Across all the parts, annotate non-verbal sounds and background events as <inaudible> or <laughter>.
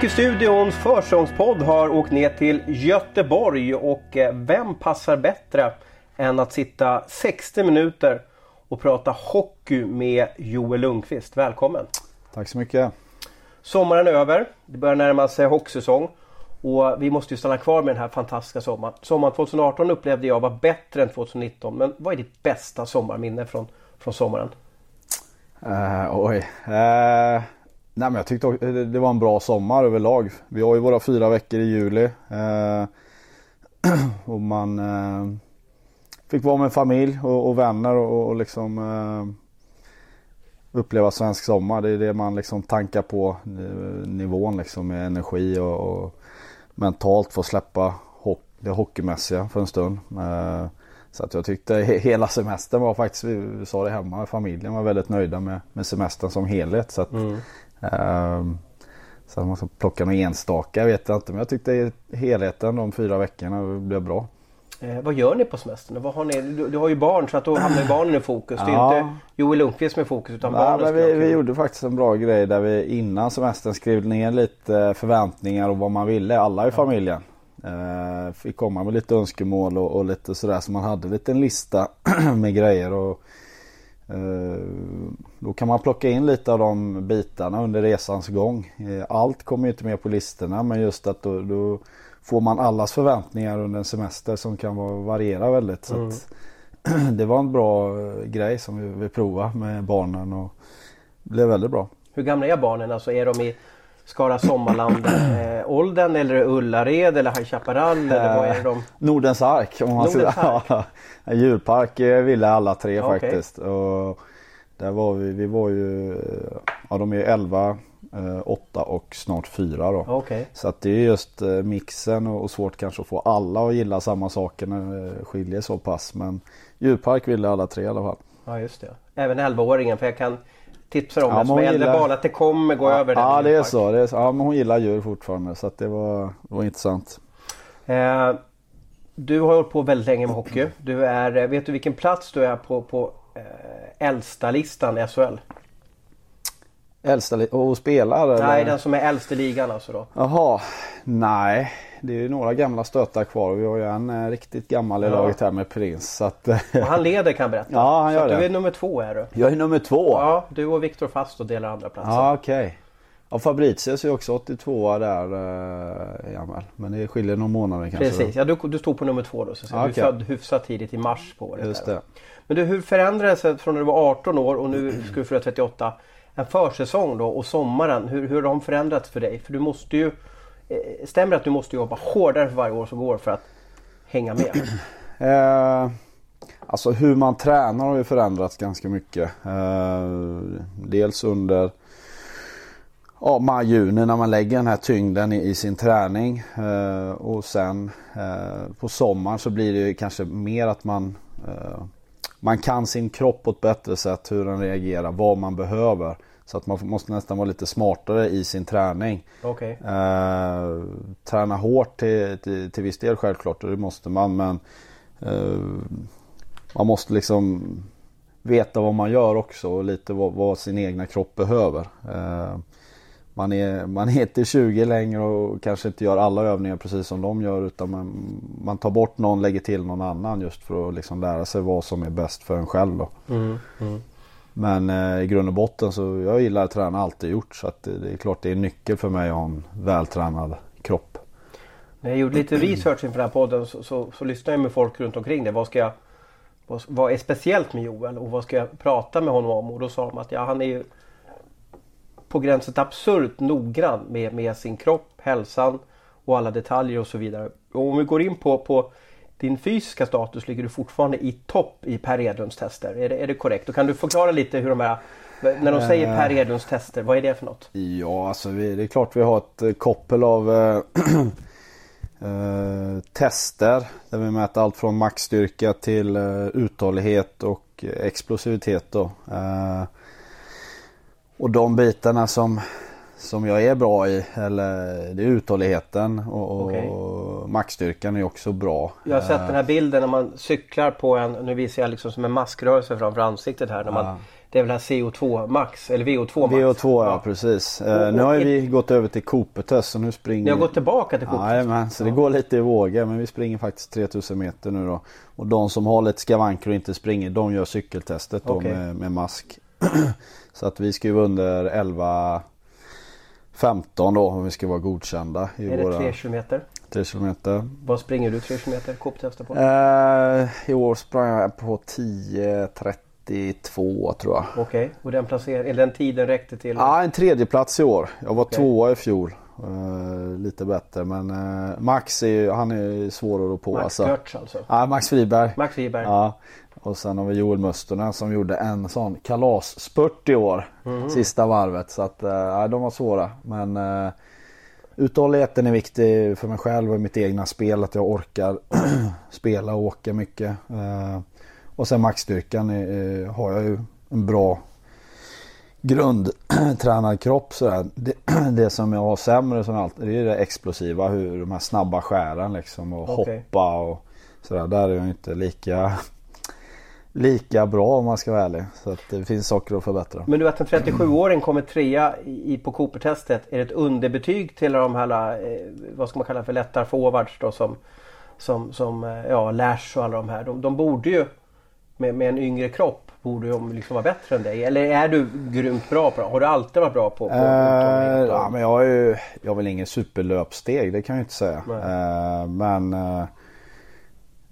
Hockeystudions försångspodd har åkt ner till Göteborg och eh, vem passar bättre än att sitta 60 minuter och prata hockey med Joel Lundqvist. Välkommen! Tack så mycket! Sommaren är över. Det börjar närma sig hockeysäsong. Och vi måste ju stanna kvar med den här fantastiska sommaren. Sommaren 2018 upplevde jag var bättre än 2019. Men vad är ditt bästa sommarminne från, från sommaren? Uh, oj. Uh, nej men jag tyckte eh, det var en bra sommar överlag. Vi har ju våra fyra veckor i juli. Eh, <clears throat> och man eh, fick vara med familj och, och vänner och, och liksom uppleva svensk sommar. Det är det man liksom tankar på nivån liksom med energi och, och mentalt få släppa det hockeymässiga för en stund. Så att jag tyckte hela semestern var faktiskt, vi sa det hemma, familjen var väldigt nöjda med, med semestern som helhet. Så att, mm um, så att man ska plocka några enstaka vet jag inte men jag tyckte helheten de fyra veckorna blev bra. Eh, vad gör ni på semestern? Vad har ni? Du, du, har ju barn så att då hamnar <clears throat> barnen i fokus. Det är ja. inte Joel Lundqvist som är i fokus utan ja, barnen. vi, vi gjorde faktiskt en bra grej där vi innan semestern skrev ner lite förväntningar och vad man ville, alla i familjen. Eh, fick komma med lite önskemål och, och lite sådär så man hade en liten lista <clears throat> med grejer. Och, då kan man plocka in lite av de bitarna under resans gång. Eh, allt kommer ju inte med på listorna men just att då, då, får man allas förväntningar under en semester som kan variera väldigt. Så mm. <clears throat> det var en bra eh, grej som vi, vi provade med barnen och det blev väldigt bra. Hur gamla är barnen? Alltså är de i Skara Sommarland <clears throat> eh, åldern eller Ullared eller High Chaparral eller vad är de? Nordens Ark om man Nordens Ark. <laughs> Ja, djurpark eh, ville alla tre okay. faktiskt. Och där var vi, vi var ju, ja de är 11, 8 och snart 4 då. Okay. Så att det är just eh, mixen och svårt kanske att få alla att gilla samma saker när det skiljer så pass. Men djurpark ville alla tre i alla fall. Ja just det. Även 11-åringen för jag kan tipsar om ja, det som äldre gillar... barn att det kommer gå ja, över den Ja det är så. Det är så. Ja men hon gillar djur fortfarande så det var, det var intressant. Eh, du har hållit på väldigt länge med hockey. Du är, eh, vet du vilken plats du är på, på eh, äldsta listan i SHL? Äldsta och spelar? Eller? Nej den som är äldst i ligan alltså då. Jaha. Nej det är några gamla stötar kvar. Vi har ju en eh, riktigt gammal i ja. laget här med Prins. Så att, och han leder kan jag berätta. Ja han gör så det. Du är nummer två är du. Jag är nummer två? Ja, du och Viktor Fast och delar andra platsen. Ja okej. Okay. Ja Fabricius är också 82 där eh, gammal. Men det skiljer några månader kanske. Precis, ja, du, du stod på nummer två då. Så okay. Du född hyfsat tidigt i mars på året. Just det. Men du hur förändrades det från när du var 18 år och nu ska du fylla 38? En försäsong då och sommaren. Hur, hur har de förändrats för dig? För du måste ju Eh, Eh, stämmer det att du måste jobba hårdare för varje år som går för att hänga med? <clears throat> Eh, alltså hur man tränar har ju förändrats ganska mycket. Eh, dels under ja, maj-juni när man lägger den här tyngden i, i sin träning. Eh, och sen eh, på sommaren så blir det ju kanske mer att man eh, man kan sin kropp på ett bättre sätt, hur den reagerar, vad man behöver. Så att man måste nästan vara lite smartare i sin träning. Okay. Eh, träna hårt till, till, till viss del självklart och det måste man men eh, man måste liksom veta vad man gör också och lite vad, vad sin egna kropp behöver. Eh, man, är, man är inte 20 längre och kanske inte gör alla övningar precis som de gör utan man, man tar bort någon, lägger till någon annan just för att liksom lära sig vad som är bäst för en själv. Då. Mm, mm. Men eh, i grund och botten så jag gillar att träna alltid gjort så att det, det är klart det är en nyckel för mig att ha en vältränad kropp. När jag gjorde lite research inför den här podden så, så, så lyssnade jag med folk runt omkring det. Vad, ska jag, vad, vad, är speciellt med Joel och vad ska jag prata med honom om? Och då sa de att ja, han är ju på gränsen till absurt noggrann med, med sin kropp, hälsan och alla detaljer och så vidare. Och om vi går in på, på din fysiska status ligger du fortfarande i topp i Per Edlunds tester. Är det, är det korrekt? Och kan du förklara lite hur de här när de säger Per Edlunds tester, vad är det för något? Ja, alltså vi, det är klart vi har ett eh, koppel av äh, äh, <clears throat> tester där vi mäter allt från maxstyrka till äh, uthållighet och explosivitet. Då. och de bitarna som som jag är bra i. Eller det är uthålligheten och, okay. och maxstyrkan är också bra. Jag har sett den här bilden när man cyklar på en, nu visar jag liksom som en maskrörelse framför ansiktet här. När man det är väl här CO2 Max eller VO2 Max? VO2 ja, precis. Eh, nu har vi gått över till Cooper-test så nu springer Ni har gått tillbaka till Cooper? Jajamän, så det går lite i vågor men vi springer faktiskt 3000 meter nu då. Och de som har lite skavanker och inte springer de gör cykeltestet då Okej. med, med mask. <clears throat> så att vi ska ju under 11 15 då om vi ska vara godkända i Är det våra 3 kilometer? 3 kilometer. Vad springer du 3 kilometer Coop-testar på? Eh, I år sprang jag på 10.32 tror jag. Okej, och den eller den tiden räckte till? Ja, en tredje plats i år. Jag var Okej. tvåa i fjol. Eh, lite bättre men eh, Max är ju, han är svår att på Max alltså. Görtz alltså? Ja, Max Friberg. Max Wiberg? Ja. Och sen har vi Joel Mustonen som gjorde en sån kalasspurt i år. Mhm. Sista varvet. Så att eh, de var svåra. Men uh, uthålligheten är viktig för mig själv och mitt egna spel. Att jag orkar <clears throat> spela och åka mycket. Eh, och sen maxstyrkan är, eh, har jag ju en bra grundtränad kropp. Sådär. Det, <clears throat> det som jag har sämre som alltid, det är det explosiva. Hur de här snabba skären liksom. Och Okej. hoppa och sådär. Där är jag inte lika lika bra om man ska vara ärlig. Så att det finns saker att förbättra. Men du att en 37-åring kommer trea i, på Cooper-testet. Är det ett underbetyg till de här, eh, vad ska man kalla för lättar forwards då som, som, som eh, ja, Lash och alla de här. De, de borde ju med, med en yngre kropp borde de liksom vara bättre än dig. Eller är du grymt bra på det? Har du alltid varit bra på, på och- ja, men jag, är ju, jag har väl ingen superlöpsteg, det kan jag inte säga. Eh, men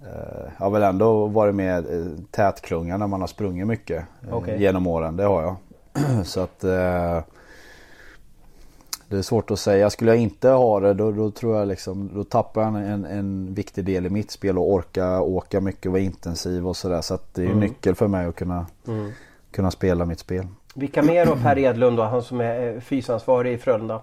jag har väl ändå varit med i tätklungan när man har sprungit mycket eh, Okej. genom åren. Det har jag. <clears throat> Så att eh, det är svårt att säga. Skulle jag inte ha det då, då tror jag liksom då tappar jag en, en viktig del i mitt spel och orka åka mycket och vara intensiv och sådär. Så att det är Mm. nyckel för mig att kunna, Mm. kunna spela mitt spel. Vilka mer då? Per Edlund då, han som är eh, fysansvarig i Frölunda.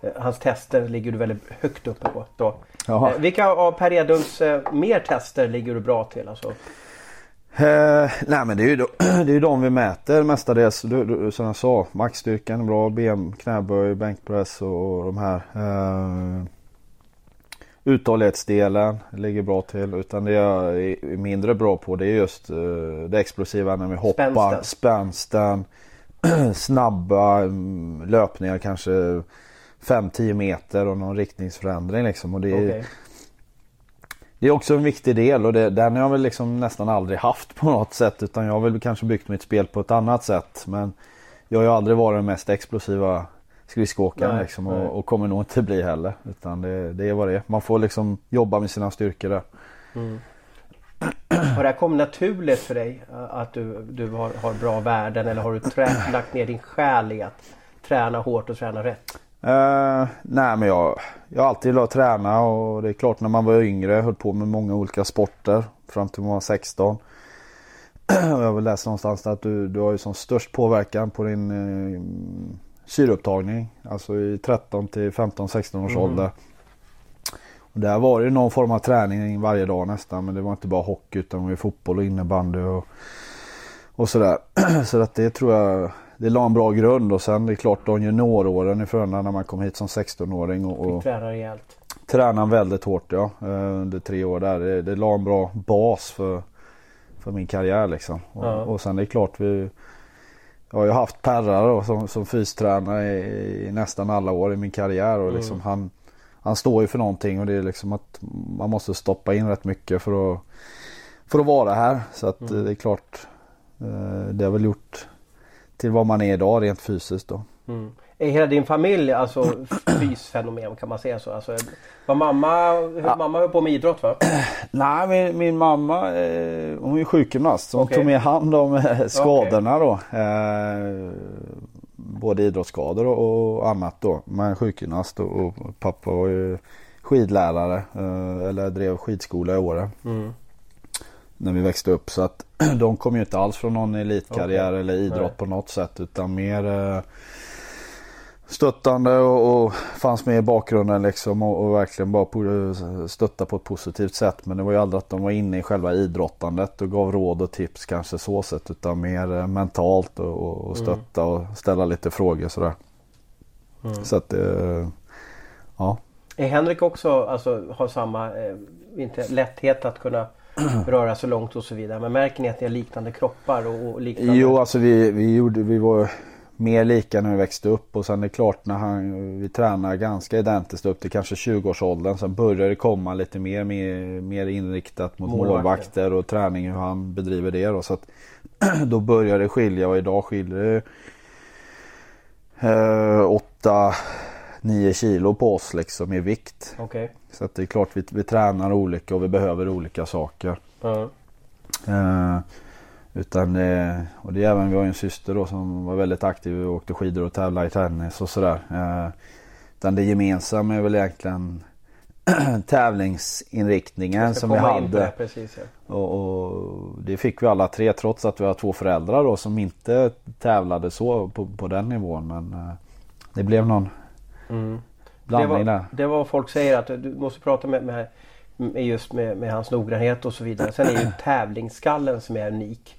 Eh, Hans tester ligger du väldigt högt uppe på. Då. Jaha. Eh, Vilka av Per Edlunds eh, mer tester ligger du bra till? Alltså? Eh, nej men det är ju, de, <clears throat> det är de vi mäter mestadels. Du, du, som jag sa, maxstyrkan är bra, ben, knäböj, bänkpress och, och de här. Eh, uthållighetsdelen ligger bra till. Utan det jag är mindre bra på det är just eh, det explosiva när vi hoppar. Spänsten. Spänsten. <clears throat> snabba mm, löpningar kanske 5-10 meter och någon riktningsförändring liksom. Och det är, Okej. det är också en viktig del och det, den har jag väl liksom nästan aldrig haft på något sätt utan jag har väl kanske byggt mitt spel på ett annat sätt. Men jag har ju aldrig varit den mest explosiva skridskoåkaren liksom och, och kommer nog inte bli heller. Utan det, det är vad det är. Man får liksom jobba med sina styrkor där. Mm. Har det här kommit naturligt för dig att du, du har, har bra värden eller har du trä, lagt ner din själ i att träna hårt och träna rätt? Eh, nej men jag, jag har alltid gillat att träna och det är klart när man var yngre höll på med många olika sporter fram till man var 16. Och <clears throat> jag har läst någonstans att du, du har ju som störst påverkan på din eh, syreupptagning. Alltså i 13 till 15-16 års Mm. ålder. Och där var det någon form av träning varje dag nästan. Men det var inte bara hockey utan det var fotboll och innebandy och, och sådär. <clears throat> Så att det tror jag det la en bra grund och sen det är klart de junioråren i Frölunda när man kom hit som 16-åring och, och träna rejält. tränade väldigt hårt ja, eh, under tre år där. Det, det la en bra bas för, för min karriär liksom. Och, Ja. och sen det är klart vi jag har ju haft Perra då, som, som fystränare i, i nästan alla år i min karriär och liksom Mm. han, han står ju för någonting och det är liksom att man måste stoppa in rätt mycket för att, för att vara här. Så att Mm. eh, det är klart eh, det har väl gjort till vad man är idag rent fysiskt då. Mm. Är hela din familj alltså <clears throat> fysfenomen kan man säga så? Alltså, var mamma, Ja. mamma höll på med idrott va? <clears throat> Nej, min, min mamma eh, hon är sjukgymnast. Så hon Okej. tog med hand om eh, skadorna då. Eh, både idrottsskador och, och annat då. Men sjukgymnast och, och pappa var ju skidlärare. Eh, eller drev skidskola i Åre. Mm. När vi växte upp. Så att <clears throat> de kom ju inte alls från någon elitkarriär Okej. eller idrott Nej. på något sätt. Utan mer eh, stöttande och, och fanns med i bakgrunden liksom och, och verkligen bara po- stötta på ett positivt sätt. Men det var ju aldrig att de var inne i själva idrottandet och gav råd och tips kanske så sätt. Utan mer eh, mentalt och, och, och stötta och ställa lite frågor sådär. Mm. Så att eh, ja. Är Henrik också, alltså har samma, eh, inte lätthet att kunna <clears throat> röra sig långt och så vidare. Men märker ni att ni har liknande kroppar och, och liknande? Jo, alltså vi, vi, gjorde, vi var mer lika när vi växte upp och sen är det klart när han, vi tränar ganska identiskt upp till kanske 20-årsåldern. Sen börjar det komma lite mer, mer, mer inriktat mot Målvakter. målvakter och träning hur han bedriver det då. Så att, <clears throat> då börjar det skilja och idag skiljer det eh, 8-9 kilo på oss liksom i vikt. Okej. Så att det är klart vi, vi tränar olika och vi behöver olika saker. Ja. Eh, utan eh, och det är även, vi har ju en syster då som var väldigt aktiv och åkte skidor och tävlade i tennis och sådär. Eh, utan det gemensamma är väl egentligen <clears throat> tävlingsinriktningen som vi hade. det, precis, ja. Och, och det fick vi alla tre trots att vi har två föräldrar då som inte tävlade så på, på den nivån. Men eh, det blev någon Mm. Det blandning var, där. det var vad folk säger att du måste prata med, med, med just med, med hans noggrannhet och så vidare. Sen är ju <clears throat> tävlingsskallen som är unik.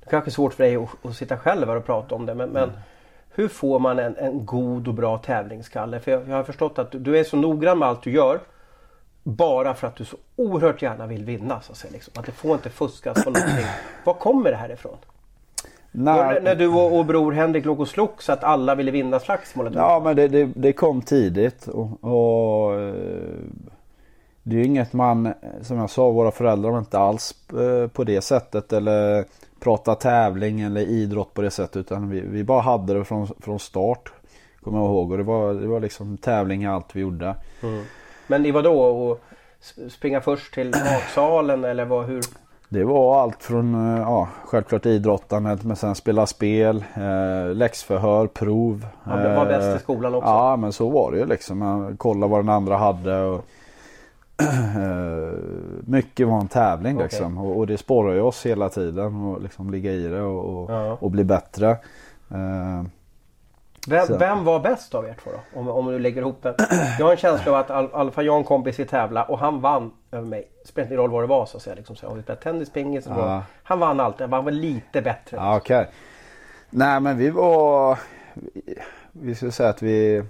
Det kanske är svårt för dig att, att sitta själv här och prata om det men, men hur får man en, en god och bra tävlingsskalle? För jag, jag har förstått att du, du är så noggrann med allt du gör bara för att du så oerhört gärna vill vinna. Så att, säga, liksom. att det får inte fuskas på någonting. Var kommer det här ifrån? Det när du och, och bror Henrik låg och slogs så att alla ville vinna slagsmålet? Ja men det, det, det kom tidigt och, och eh, det är ju inget man, som jag sa, våra föräldrar var inte alls eh, på det sättet eller prata tävling eller idrott på det sättet utan vi, vi bara hade det från, från start. Kommer jag ihåg och det var, det var liksom tävling i allt vi gjorde. Mm. Men i vad då? Och springa först till matsalen eller vad, hur? Det var allt från, eh, ja självklart idrottandet men sen spela spel, eh, läxförhör, prov. Man var bäst i eh, skolan också? Ja men så var det ju liksom. Man kollade vad den andra hade. Och, eh, mycket var en tävling Okej. liksom. Och, och det sporrar ju oss hela tiden att liksom ligga i det och, och, Ja. och bli bättre. Eh, Vem, vem var bäst av er två då? Om, om du lägger ihop det. Jag har en känsla av att Al Alfa Jan kompis i tävla och han vann över mig. Spelar inte roll vad det var så att säga. Liksom, så om vi spelade tennis, pingis. Ja. Han vann alltid. Han var lite bättre. Ja okej. Nej men vi var, vi skulle säga att vi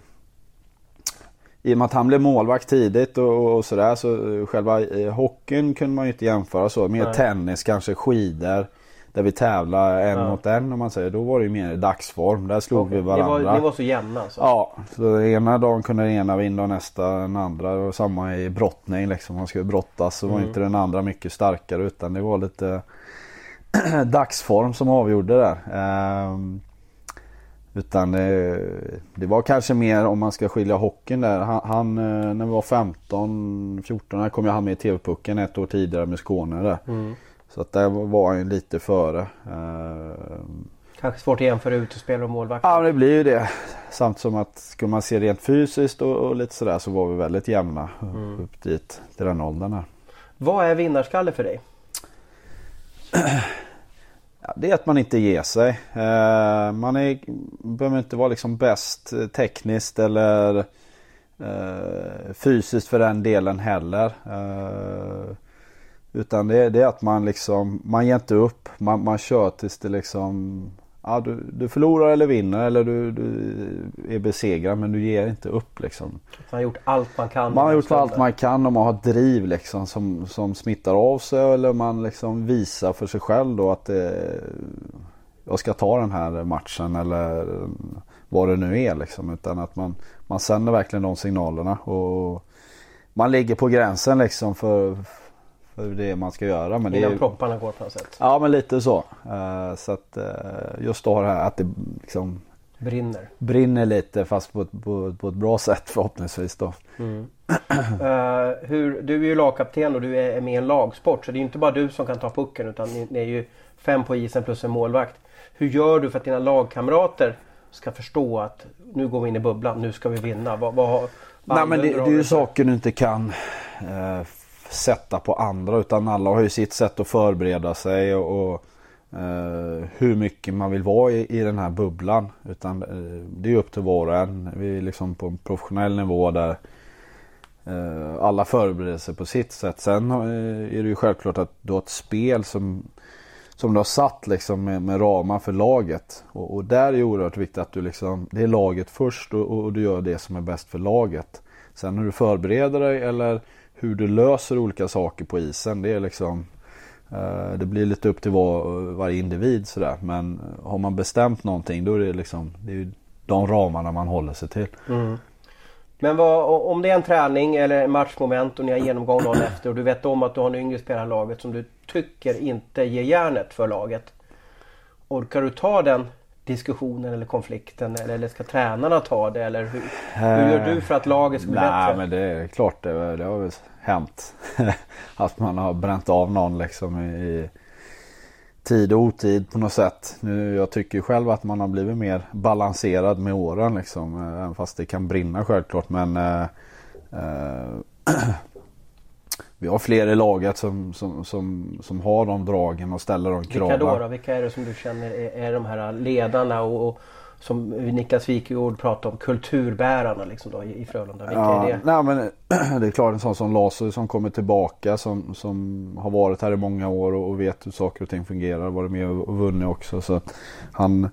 i och med att han blev målvakt tidigt och, och sådär så själva eh, hockeyn kunde man ju inte jämföra så. Mer Nej. tennis, kanske skidor. Där vi tävlar en Ja. mot en om man säger. Då var det ju mer dagsform. Där slog Okej. vi Ni varandra. var, ni var så jämna alltså? Ja, så ena dagen kunde den ena vinna och nästa den andra. Och samma i brottning liksom. Man skulle brottas så var Mm. inte den andra mycket starkare utan det var lite <clears throat> dagsform som avgjorde där. Ehm, utan det, det var kanske mer om man ska skilja hockeyn där. Han, han eh, när vi var 15, 14 här kom jag han med i TV-pucken ett år tidigare med Skåne där. Mm. Så att där var han ju lite före. Ehm, Kanske svårt att jämföra utespelare och målvakt. Ja det blir ju det. Samt som att ska man se rent fysiskt och, och lite sådär så var vi väldigt jämna Mm. upp dit till den åldern här. Vad är vinnarskalle för dig? <clears throat> Ja, det är att man inte ger sig. Eh, man är, behöver inte vara liksom bäst tekniskt eller eh, fysiskt för den delen heller. Eh, utan det, det är att man liksom, man ger inte upp. Man, man kör tills det liksom, ja du, du förlorar eller vinner eller du, du är besegrad men du ger inte upp liksom. Man har gjort allt man kan. Man har gjort allt man kan och man har driv liksom som, som smittar av sig eller man liksom visar för sig själv då att det, jag ska ta den här matchen eller vad det nu är liksom. Utan att man, man sänder verkligen de signalerna och man ligger på gränsen liksom för, det man ska göra. Men det Innan är, propparna går på något sätt. ja men lite så. Eh, så att eh, just då det här att det liksom Brinner. brinner lite fast på ett, på, på ett bra sätt förhoppningsvis då. Eh, hur, du är ju lagkapten och du är med i en lagsport. Så det är inte bara du som kan ta pucken utan ni, ni är ju fem på isen plus en målvakt. Hur gör du för att dina lagkamrater ska förstå att nu går vi in i bubblan, nu ska vi vinna? Vad, vad, vad Nej men det, det är ju saker du inte kan eh, sätta på andra utan alla har ju sitt sätt att förbereda sig och, och eh, hur mycket man vill vara i, i den här bubblan. Utan eh, det är ju upp till var och en. Vi är liksom på en professionell nivå där eh, alla förbereder sig på sitt sätt. Sen eh, är det ju självklart att du har ett spel som som du har satt liksom med, med ramar för laget. Och, och där är det oerhört viktigt att du liksom, det är laget först och, och du gör det som är bäst för laget. Sen hur du förbereder dig eller hur du löser olika saker på isen. Det är liksom eh, det blir lite upp till var, varje individ sådär. Men eh, har man bestämt någonting då är det liksom det är ju de ramarna man håller sig till. Mm. Men vad, om det är en träning eller en matchmoment och ni har genomgång dagen efter och du vet om att du har en yngre spelare i laget som du tycker inte ger järnet för laget. Orkar du ta den diskussionen eller konflikten eller, eller ska tränarna ta det eller hur, hur gör du för att laget ska bli Nej, bättre? men det är klart det, det har väl hänt. <laughs> att man har bränt av någon liksom i tid och otid på något sätt. Nu, jag tycker själv att man har blivit mer balanserad med åren liksom. eh, Även fast det kan brinna självklart men eh, eh, <clears throat> Vi har fler i laget som, som, som, som har de dragen och ställer de kraven. Vilka då, då? Vilka är det som du känner är, är de här ledarna och, och som Niklas Wikegård pratade om, kulturbärarna liksom då, i, Frölunda? Vilka ja, är det? Nej, men <clears throat> det är klart en sån som Lasu som kommer tillbaka som, som har varit här i många år och, och vet hur saker och ting fungerar. Varit med och, vunnit också. Så han,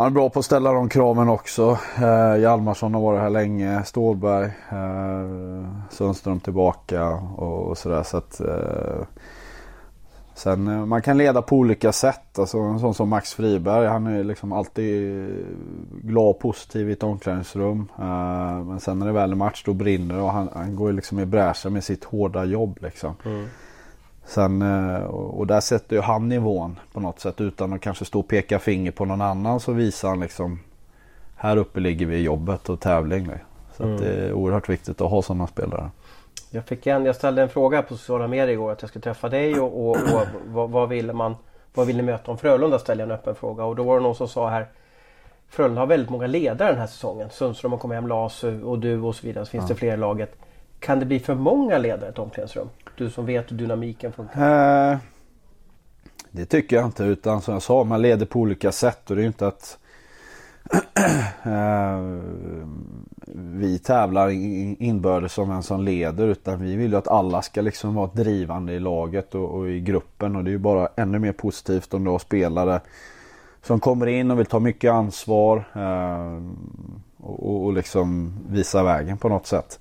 han är bra på att ställa de kraven också. Eh, Hjalmarsson har varit här länge. Stålberg. Eh, Sundström tillbaka och, och sådär. Så att, eh, Sen eh, man kan leda på olika sätt. Alltså en sån som Max Friberg. Han är liksom alltid glad och positiv i ett omklädningsrum. Eh, men sen när det väl är match då brinner det och han, han går liksom i bräschen med sitt hårda jobb liksom. Mm. Sen, uh, och där sätter ju han nivån på något sätt utan att kanske stå och peka finger på någon annan så visar han liksom här uppe ligger vi i jobbet och tävling. Så Mm. det är oerhört viktigt att ha sådana spelare. Jag, fick en, jag ställde en fråga på sociala medier igår att jag skulle träffa dig och, och, och vad, vad ville man vad vill ni möta om Frölunda ställde jag en öppen fråga och då var det någon som sa här Frölunda har väldigt många ledare den här säsongen. Sundström har kommit hem, Lasu och du och så vidare. Så finns det fler i laget. Kan det bli för många ledare i ett omklädningsrum? Du som vet hur dynamiken funkar. Eh, det tycker jag inte utan som jag sa man leder på olika sätt och det är ju inte att <clears throat> eh, vi tävlar inbördes om vem som leder utan vi vill ju att alla ska liksom vara drivande i laget och, och i gruppen och det är ju bara ännu mer positivt om du har spelare som kommer in och vill ta mycket ansvar eh, och- och liksom visa vägen på något sätt.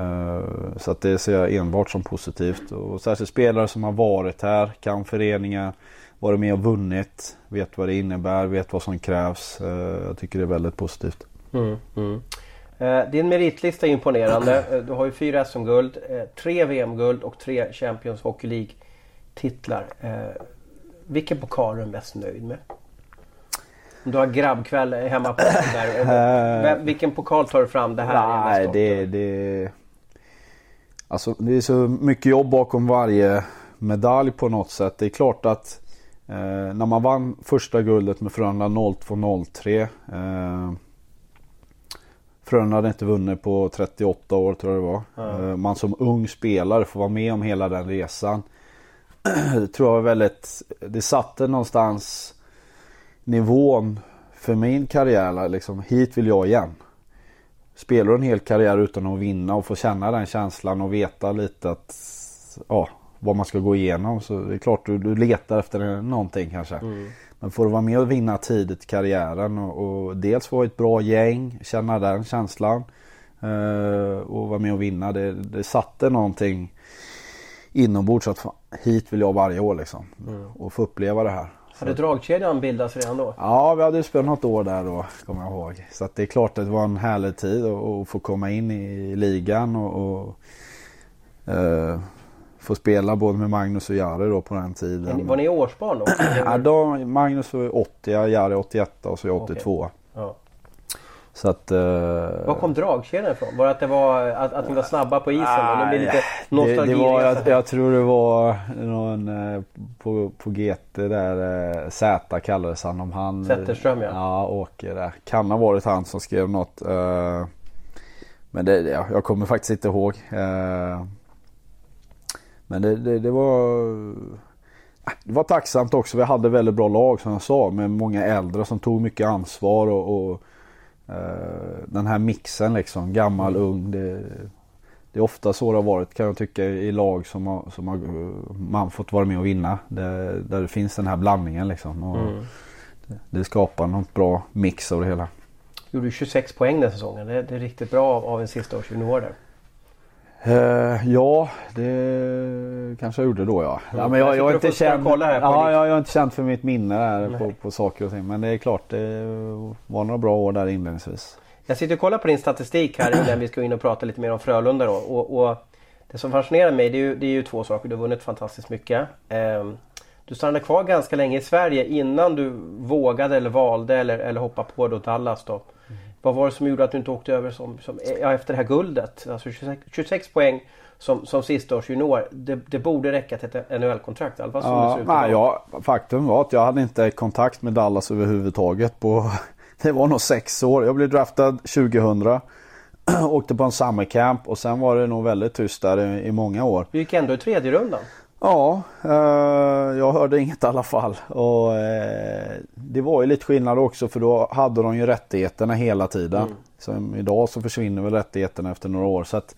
Eh, Så att det ser jag enbart som positivt. Och särskilt spelare som har varit här, kan föreningen, varit med och vunnit, vet vad det innebär, vet vad som krävs. Eh, Jag tycker det är väldigt positivt. Mm, mm. Eh, Din meritlista är imponerande. <clears throat> Du har ju fyra SM-guld, tre VM-guld och tre Champions Hockey League-titlar. Vilken pokal är du mest nöjd med? Om du har grabbkväll hemma på <clears throat> där. Vilken pokal tar du fram? Det här är Nej, stolt det, det, alltså, det är så mycket jobb bakom varje medalj på något sätt. Det är klart att eh, när man vann första guldet med Frölunda 02-03 eh, Frölunda hade inte vunnit på 38 år tror jag det var. Ja. Eh, man som ung spelare får vara med om hela den resan. <clears throat> det tror jag var väldigt, det satte någonstans nivån för min karriär. Liksom, hit vill jag igen. Spelar en hel karriär utan att vinna och få känna den känslan och veta lite att ja, vad man ska gå igenom. Så det är klart du, du letar efter någonting kanske. Mm. Men får du vara med och vinna tidigt i karriären och, och dels få ett bra gäng, känna den känslan. eh, och vara med och vinna. Det, det satte någonting inombords att fan, hit vill jag varje år liksom. Och få uppleva det här. Hade dragkedjan bildats redan då? Ja, vi hade spelat något år där då, kommer jag ihåg. Så att det är klart att det var en härlig tid att få komma in i ligan och, och eh, få spela både med Magnus och Jari då på den tiden. Var ni årsbarn då? Ja, då Magnus var 80, Jari 81 och så jag 82. Ja. Så att... Eh, Var kom dragkedjan ifrån? Var det att, det var, att, att ni var snabba på isen? och det blir lite det, det var, jag, jag tror det var någon eh, på, på GT där, eh, Z kallades han om han. Zetterström, ja. Ja, Åke där. Kan ha varit han som skrev något. men det, ja, jag kommer faktiskt inte ihåg. men det, det, det var det var tacksamt också. Vi hade väldigt bra lag som jag sa med många äldre som tog mycket ansvar och, och den här mixen liksom. Gammal, ung. Det, det är ofta så det har varit kan jag tycka i lag som har, som har eh, man fått vara med och vinna. Det, där det finns den här blandningen liksom. Och Mm. det, det skapar något bra mix av det hela. Gjorde 26 poäng den säsongen. Det, det är riktigt bra av, av en sista års junior där. Uh, ja, det kanske jag gjorde då ja. ja men jag, jag, är inte känd, ja, jag, jag är inte känd för mitt minne där på, på, saker och ting. Men det är klart det var några bra år där inledningsvis. Jag sitter och kollar på din statistik här innan vi ska in och prata lite mer om Frölunda då. Och, och det som fascinerar mig det är, ju, det är ju två saker. Du har vunnit fantastiskt mycket. Um, du stannade kvar ganska länge i Sverige innan du vågade eller valde eller, eller hoppa på då Dallas då. Vad var det som gjorde att du inte åkte över som, som, ja, efter det här guldet? Alltså 26, 26 poäng som, som sista års junior. Det, det borde räcka till ett NHL-kontrakt i alla fall som ja, det ser ut nej, ja, Faktum var att jag hade inte kontakt med Dallas överhuvudtaget på <laughs> Det var nog sex år. Jag blev draftad 2000. <clears throat> Åkte på en summer camp och sen var det nog väldigt tyst där i, i många år. Du gick ändå i tredje rundan. Ja, eh, jag hörde inget i alla fall. Och, eh, det var ju lite skillnad också för då hade de ju rättigheterna hela tiden. Mm. Som idag så försvinner väl rättigheterna efter några år. Så att,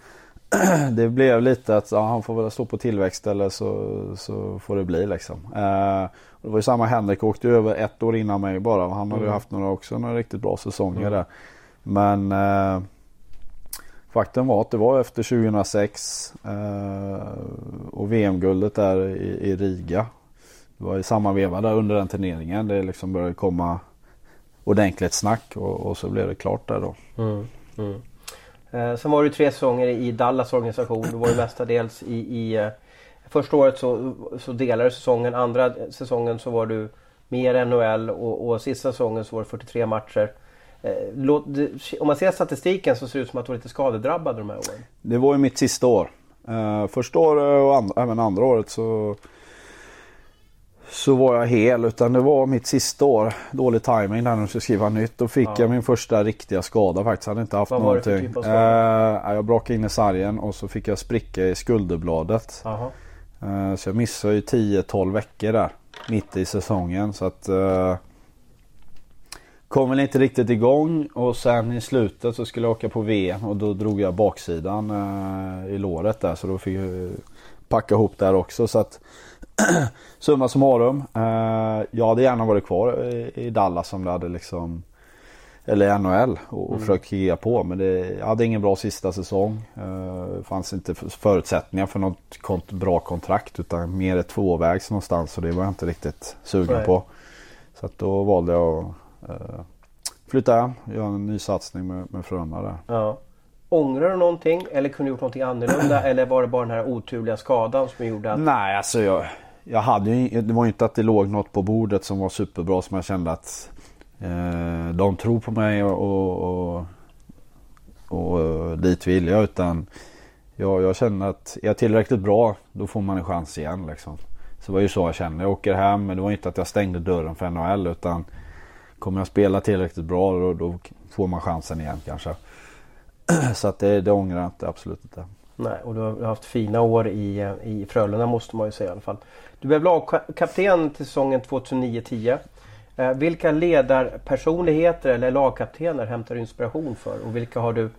<clears throat> det blev lite att ja, han får väl stå på tillväxt eller så, så får det bli liksom. Eh, det var ju samma Henrik åkte över ett år innan mig bara. Han hade ju mm. haft några också några riktigt bra säsonger mm. där. Men eh, Faktum var att det var efter 2006 eh, och VM-guldet där i, i, Riga. Det var i samma veva där under den turneringen. Det liksom började komma ordentligt snack och, och så blev det klart där då. Mm, mm. Eh, sen var det tre säsonger i Dallas organisation. Du var ju mestadels i, i eh, Första året så, så delade säsongen. Andra säsongen så var du mer NHL och, och sista säsongen så var det 43 matcher. Eh, om man ser statistiken så ser det ut som att du var lite skadedrabbad de här åren. Det var ju mitt sista år. Uh, första året och and även andra året så så var jag hel utan det var mitt sista år. Dålig timing när de skulle skriva nytt. Då fick ja. jag min första riktiga skada faktiskt. Jag hade inte haft Vad någonting. Var det för typ av skada? Uh, jag brakade in i sargen och så fick jag spricka i skulderbladet. Uh, så jag missade ju 10-12 veckor där. Mitt i säsongen. Så att Kom väl inte riktigt igång och sen i slutet så skulle jag åka på VM och då drog jag baksidan uh, i låret där så då fick jag packa ihop där också. Så att <clears throat> Summa summarum. Uh, jag hade gärna varit kvar i, i Dallas om det hade liksom eller NHL och, mm. försökt kriga på men det, jag hade ingen bra sista säsong. Det fanns inte förutsättningar för något kont bra kontrakt utan mer ett tvåvägs någonstans och det var jag inte riktigt sugen Nej. på. Så att då valde jag att flytta hem, göra en ny satsning med, med Frölunda där. Ja. Ångrar du någonting eller kunde du gjort någonting annorlunda <clears throat> eller var det bara den här oturliga skadan som gjorde att... Nej alltså jag, jag hade ju, det var ju inte att det låg något på bordet som var superbra som jag kände att eh, de tror på mig och, och, och, och dit vill jag utan jag, jag känner att är jag tillräckligt bra då får man en chans igen liksom. Så det var ju så jag kände. Jag åker hem men det var inte att jag stängde dörren för NHL utan kommer jag spela tillräckligt bra då, då får man chansen igen kanske. <clears throat> Så att det, det ångrar jag inte, absolut inte. Nej, och du har haft fina år i, i Frölunda måste man ju säga i alla fall. Du blev lagkapten till säsongen 2009-10. Eh, vilka ledarpersonligheter eller lagkaptener hämtar du inspiration för och vilka har du,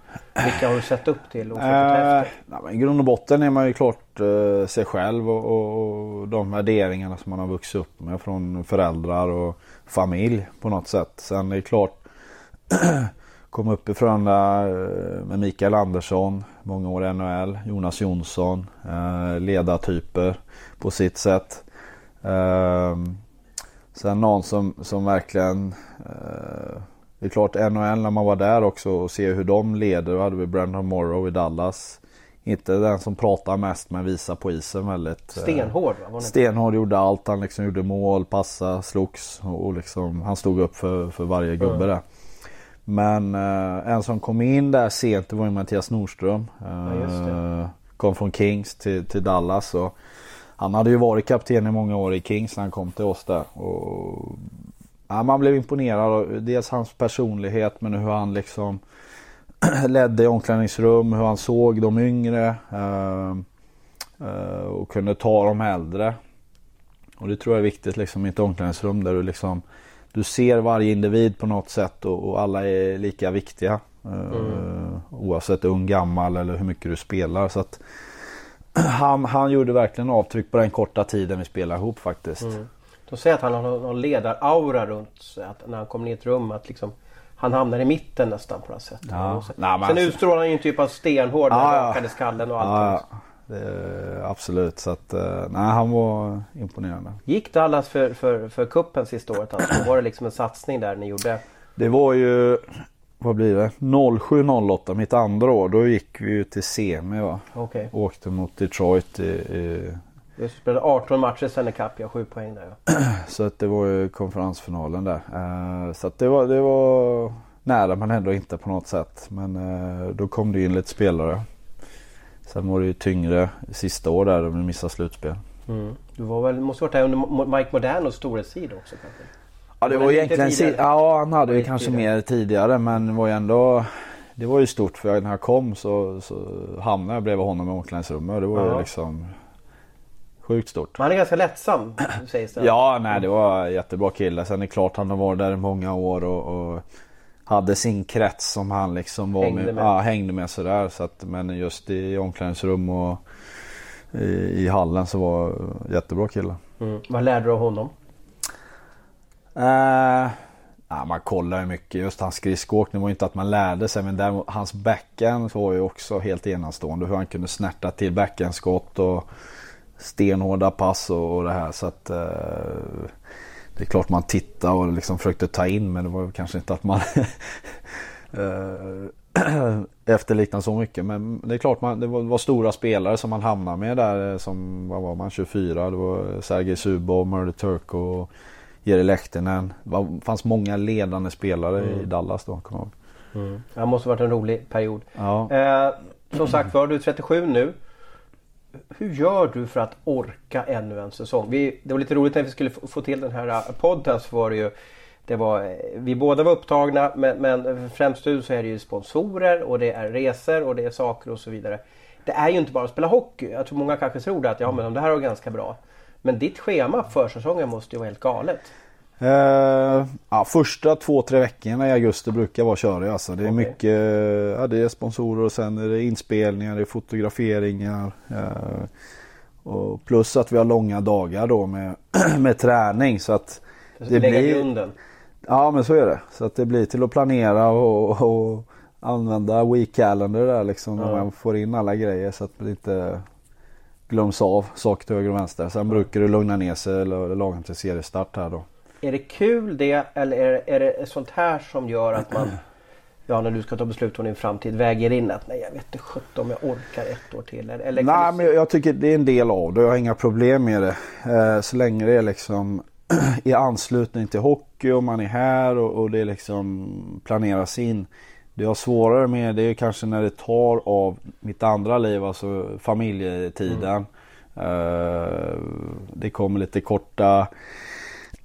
vilka har du sett upp till och eh, I grund och botten är man ju klart eh, sig själv och, och, och, de värderingarna som man har vuxit upp med från föräldrar och familj på något sätt. Sen är det klart <clears throat> Kom upp i Frölunda eh, med Mikael Andersson, många år i NHL, Jonas Jonsson, eh, ledartyper på sitt sätt. Ehm, sen någon som, som verkligen eh, Det är klart NHL när man var där också och ser hur de leder. Då hade vi Brandon Morrow i Dallas. Inte den som pratar mest men visar på isen väldigt. Stenhård va? Stenhård gjorde allt. Han liksom gjorde mål, passa, slogs och liksom han stod upp för, för varje gubbe mm. där. Men eh, en som kom in där sent det var ju Mattias Nordström. Eh, kom från Kings till, till Dallas. Och han hade ju varit kapten i många år i Kings när han kom till oss där. Och, ja, man blev imponerad av dels hans personlighet men hur han liksom <clears throat> ledde i omklädningsrum, hur han såg de yngre. Eh, eh, och kunde ta de äldre. Och det tror jag är viktigt liksom i ett omklädningsrum där du liksom du ser varje individ på något sätt och, och alla är lika viktiga. Eh, mm. oavsett ung, gammal eller hur mycket du spelar. Så att, <clears throat> han, han gjorde verkligen avtryck på den korta tiden vi spelade ihop faktiskt. Mm. De säger att han har någon ledaraura runt sig. Att när han kommer ner i ett rum att liksom han hamnar i mitten nästan på något sätt. Ja. Sen, Nej, men sen alltså- utstrålar han ju en typ av stenhård Ja, ja. skallen och allt. Ja. Det, absolut. Så att, eh, nej, han var imponerande. Gick Dallas för, för, för kuppen sista året? Alltså, var det liksom en satsning där ni gjorde? Det var ju, vad blir det? 07-08 mitt andra år. Då gick vi ju till semi va. Okej. Åkte mot Detroit i, i Du spelade 18 matcher sen i Cup, jag har 7 poäng där. Ja. <clears throat> Så att det var ju konferensfinalen där. Eh, Så att det var, det var nära men ändå inte på något sätt. Men eh, då kom det in lite spelare. Sen var det ju tyngre sista år där de missade slutspel. Mm. Du var väl, måste varit där under Mike Modernos storhetstid också kanske? Ja det Var var egentligen si-? Ja han hade ju kanske tidigare. mer tidigare men var ju ändå Det var ju stort för när jag kom så, så hamnade jag bredvid honom i omklädningsrummet. Det var Ja. ju liksom Sjukt stort. Men han är ganska lättsam sägs det. Ja, nej det var en jättebra kille. Sen är det klart han har varit där i många år och, och hade sin krets som han liksom var Hängde med. med. Ja, hängde med sådär. Så att, men just i omklädningsrum och i, i hallen så var jättebra kille. Mm. Vad lärde du av honom? Eh, ja, man kollar ju mycket. Just hans skridskoåkning var ju inte att man lärde sig. Men däremot, hans backhand var ju också helt enastående. Hur han kunde snärta till backhandskott och stenhårda pass och, det här. Så att eh, det är klart man tittade och liksom försökte ta in. Men det var kanske inte att man <laughs> eh, <clears throat> efterliknade så mycket. Men det är klart man, det var, var stora spelare som man hamnade med där. eh, Som, vad var man, 24. Det var Sergej Zubov, Murray Turk och Jere Lehtinen. Det fanns många ledande spelare i Dallas då. Kommer jag ihåg. Det måste varit en rolig period. Ja. Eh, som sagt var, du är 37 nu. Hur gör du för att orka ännu en säsong? Vi, det var lite roligt när vi skulle få till den här äh, podden så var det ju det var, äh, vi båda var upptagna men, men främst nu så är det ju sponsorer och det är resor och det är saker och så vidare. Det är ju inte bara att spela hockey. Jag tror många kanske tror det att ja men det här var ganska bra. Men ditt schema för säsongen måste ju vara helt galet. Eh, ja, första två, tre veckorna i augusti brukar vara körig alltså. Det är Okej. mycket, ja, det är sponsorer och sen är det inspelningar, det är fotograferingar. eh, och plus att vi har långa dagar då med, <clears throat> med träning så att Det Lägga grunden. Ja men så är det. Så att det blir till att planera och, och använda week calendar där liksom. När Ja. man får in alla grejer så att det inte glöms av saker till höger och vänster. Sen brukar det lugna ner sig lagom till seriestart här då. Är det kul det eller är, är det sånt här som gör att man <clears throat> Ja när du ska ta beslut om din framtid väger in att nej jag vet inte sjutton om jag orkar ett år till. Eller, Nej du- men jag tycker det är en del av det. Jag har inga problem med det. Eh, så länge det är liksom <clears throat> i anslutning till hockey och man är här och, och det liksom planeras in. Det jag har svårare med det är kanske när det tar av mitt andra liv, alltså familjetiden. Eh, det kommer lite korta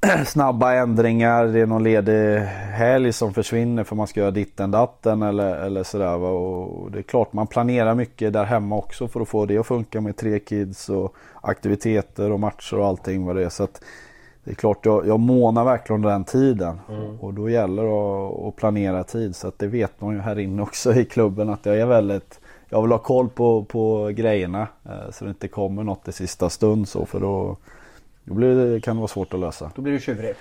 <clears throat> snabba ändringar. Det är någon ledig helg som försvinner för man ska göra ditten datten eller, eller sådär. Och det är klart man planerar mycket där hemma också för att få det att funka med tre kids och aktiviteter och matcher och allting vad det är. Så att det är klart jag, jag månar verkligen den tiden och då gäller det att, att planera tid. Så att det vet man ju här inne också i klubben att jag är väldigt jag vill ha koll på, på grejerna eh, så det inte kommer något i sista stund så för då, då blir det, kan det vara svårt att lösa. Då blir du tjurig.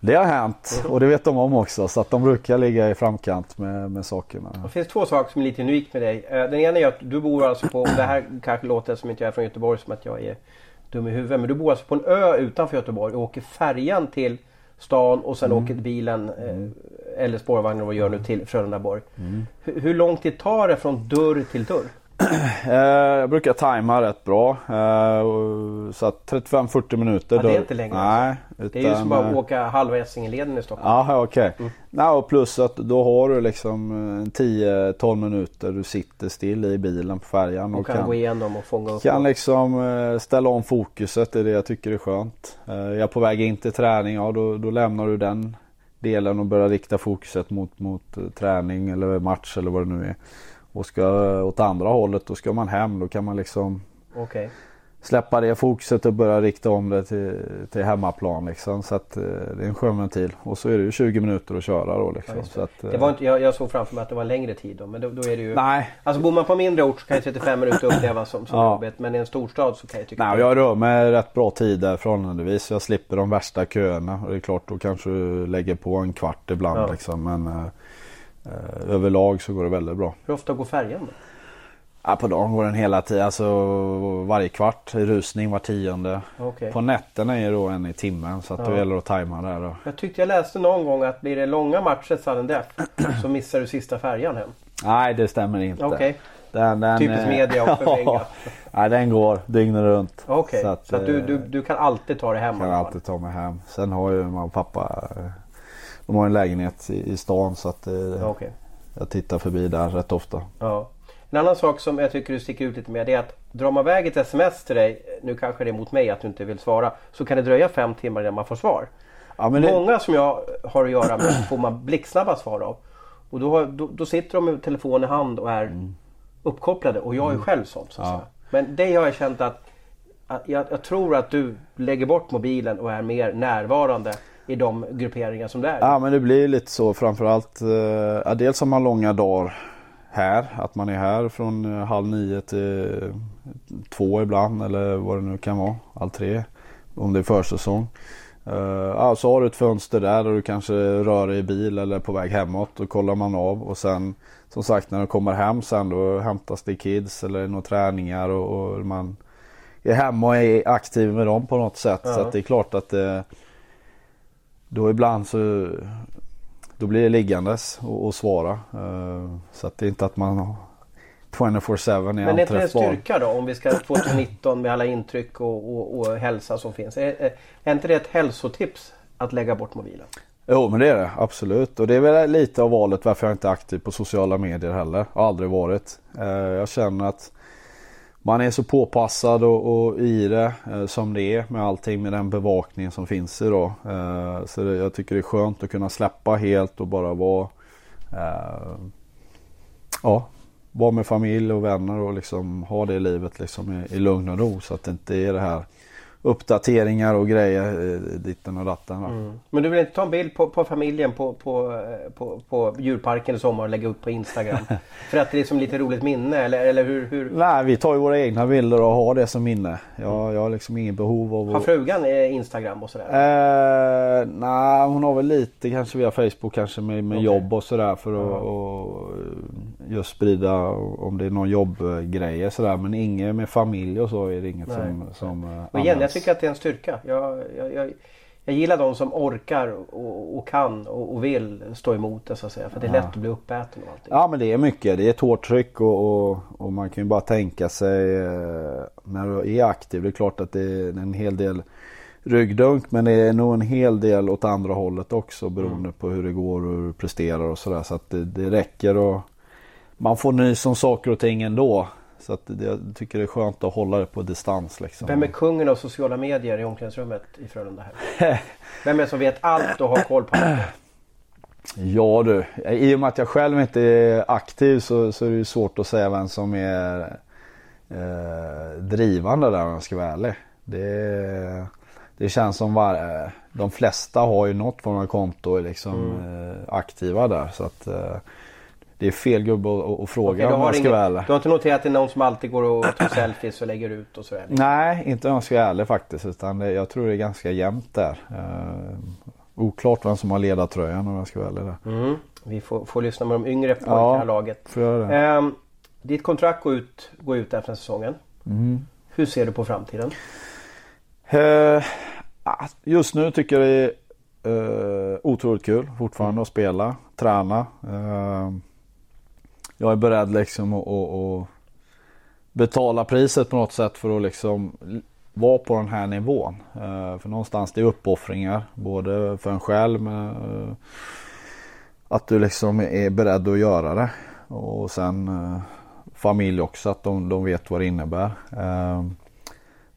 Det har hänt och det vet de om också så att de brukar ligga i framkant med, med sakerna. Det finns två saker som är lite unikt med dig. Eh, Den ena är att du bor alltså på, det här kanske låter som inte jag är från Göteborg som att jag är dum i huvudet. Men du bor alltså på en ö utanför Göteborg och åker färjan till stan och sen åker bilen eh, eller spårvagnen vad gör nu till Frölundaborg. Hur, hur lång tid tar det från dörr till dörr? Eh, jag brukar tajma rätt bra. Eh, så att 35-40 minuter. Ja, det är inte längre Nej. Det är ju som utan, att eh, åka halva Essingeleden i Stockholm. Ja, okej. Mm. Och plus att då har du liksom eh, 10-12 minuter du sitter still i bilen på färjan. och Och kan, kan, gå igenom och fånga upp. kan liksom ställa om fokuset. Det är det jag tycker är skönt. Jag är på väg in till träning. Ja, då, då lämnar du den delen och börjar rikta fokuset mot, mot träning eller match eller vad det nu är. Och ska åt andra hållet då ska man hem. Då kan man liksom Okej. släppa det fokuset och börja rikta om det till, till hemmaplan. Liksom. Så att, eh, det är en skön ventil. Och så är det ju 20 minuter att köra då. Liksom. Ja, just så att, Det var inte, jag, jag såg framför mig att det var längre tid då. Men då, då är det ju... Nej, Alltså bor man på mindre ort så kan ju 35 minuter upplevas som, som Ja. jobbigt. Men i en storstad så kan jag tycka Nej, att jag rör mig rätt bra tider förhållandevis. Jag slipper de värsta köerna. Och det är klart då kanske du lägger på en kvart ibland. Ja. Liksom. Men eh, eh, överlag så går det väldigt bra. Hur ofta går färjan då? Ja, på dagen går den hela tiden. Alltså varje kvart. Rusning var tionde. Okej. På nätterna är det då en i timmen. Så att då Ja. gäller det att tajma där. Då. Jag tyckte jag läste någon gång att blir det långa matcher sudden death så missar du sista färjan hem. Nej det stämmer inte. Okej, Den, den, typiskt eh, media och förvränga. Nej den går dygnet runt. Okej, så att, du, eh, du, du kan alltid ta dig hem? i kan alltid ta mig hem. Sen har ju och pappa eh, De har en lägenhet i, i stan så att eh, Ja, Okej. jag tittar förbi där rätt ofta. Ja. En annan sak som jag tycker du sticker ut lite med det är att drar man iväg ett sms till dig, nu kanske det är mot mig att du inte vill svara, så kan det dröja fem timmar innan man får svar. Ja, det, Många som jag har att göra med får man blixtsnabba svar av. Och då, har, då, då sitter de med telefon i hand och är uppkopplade och jag är själv sån. Så Mm. Ja. Men det har jag känt att, att jag, jag tror att du lägger bort mobilen och är mer närvarande i de grupperingar som det är. ja men det blir lite så framförallt. Eh, dels har man långa dagar här. Att man är här från eh, halv nio till eh, två ibland eller vad det nu kan vara. Halv tre. Om det är försäsong. Uh, så har du ett fönster där och du kanske rör dig i bil eller på väg hemåt. Då kollar man av och sen som sagt när du kommer hem sen då hämtas det kids eller några träningar och, och man är hemma och är aktiv med dem på något sätt. Ja. Så att det är klart att det, då ibland så då blir det liggandes och, och svara. Eh, så att det är inte att man har 24-7 är Men är inte det en anträffbar. styrka då om vi ska 2019 med alla intryck och, och, och hälsa som finns? Är, är, är inte det ett hälsotips att lägga bort mobilen? Jo men det är det absolut. Och det är väl lite av valet varför jag inte är aktiv på sociala medier heller. Har aldrig varit. Eh, Jag känner att man är så påpassad och, och i det eh, som det är med allting med den bevakning som finns idag. Eh, Så det, jag tycker det är skönt att kunna släppa helt och bara vara eh, Ja, vara med familj och vänner och liksom ha det livet liksom i, i lugn och ro så att det inte är det här uppdateringar och grejer eh, ditten och datten. va. Men du vill inte ta en bild på, på familjen på, på, eh, på, på djurparken i sommar och lägga upp på Instagram? <laughs> För att det är som lite roligt minne eller, eller hur? hur? Nej, vi tar ju våra egna bilder och har det som minne. Jag, jag har liksom ingen behov av Har att... frugan eh, Instagram och sådär? Eh, nej, hon har väl lite kanske via Facebook kanske med, med Okej. jobb och sådär för att och, just sprida om det är någon jobbgrejer sådär. Men inget med familj och så är det inget Nej. som, som och igen. Tycker att det är en styrka. Jag, jag, jag, jag gillar de som orkar och, och kan och, och vill stå emot det så att säga. För det är lätt att bli uppäten och allting. Ja men det är mycket. Det är ett hårt tryck och, och, och man kan ju bara tänka sig eh, när du är aktiv. Det är klart att det är en hel del ryggdunk men det är nog en hel del åt andra hållet också beroende på hur det går och hur du presterar och sådär. Så att det, det räcker och man får nys om saker och ting ändå. Så att det, jag tycker det är skönt att hålla det på distans liksom. Vem är kungen av sociala medier i omklädningsrummet i Frölunda här? <laughs> Vem är det som vet allt och har koll på allt? Ja du, i och med att jag själv inte är aktiv så, så är det ju svårt att säga vem som är eh, drivande där om jag ska vara ärlig. Det, det känns som var, eh, de flesta har ju något form av konto och är liksom eh, aktiva där. Så att eh, det är fel gubbe att, fråga du, om jag ska ingen, vara ärlig. du har inte noterat att det är någon som alltid går och tar selfies och lägger ut och sådär? Nej, inte om jag ska vara ärlig faktiskt. Utan det, jag tror det är ganska jämnt där. Eh, oklart vem som har ledartröjan om jag ska vara ärlig där. Mm. Vi får, får lyssna med de yngre på Ja. det här laget. Får göra det? Ehm, ditt kontrakt går ut, går ut efter säsongen. Mm. Hur ser du på framtiden? Eh, ah, Just nu tycker jag det är eh, otroligt kul fortfarande att spela, träna. Jag är beredd liksom att, att, att betala priset på något sätt för att liksom vara på den här nivån. Eh, för någonstans det är uppoffringar både för en själv men eh, att du liksom är beredd att göra det. Och sen eh, familj också att de, de vet vad det innebär.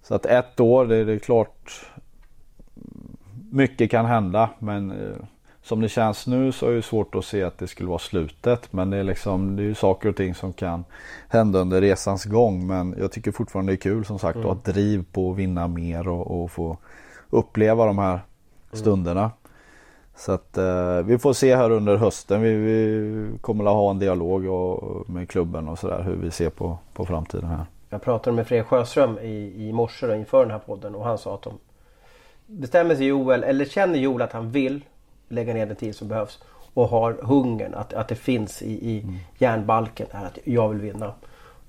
Så att ett år, det, är klart mycket kan hända men som det känns nu så är det svårt att se att det skulle vara slutet. Men det är, liksom, det är ju saker och ting som kan hända under resans gång. Men jag tycker fortfarande det är kul som sagt mm. att ha driv på att vinna mer och, och få uppleva de här mm. stunderna. Så att eh, vi får se här under hösten. Vi, vi kommer att ha en dialog och, med klubben och sådär hur vi ser på, på framtiden här. Jag pratade med Fredrik Sjöström i, i morse inför den här podden och han sa att de bestämmer sig Joel eller känner Joel att han vill lägga ner den tid som behövs och har hungern att, att det finns i, i mm. järnbalken här att jag vill vinna.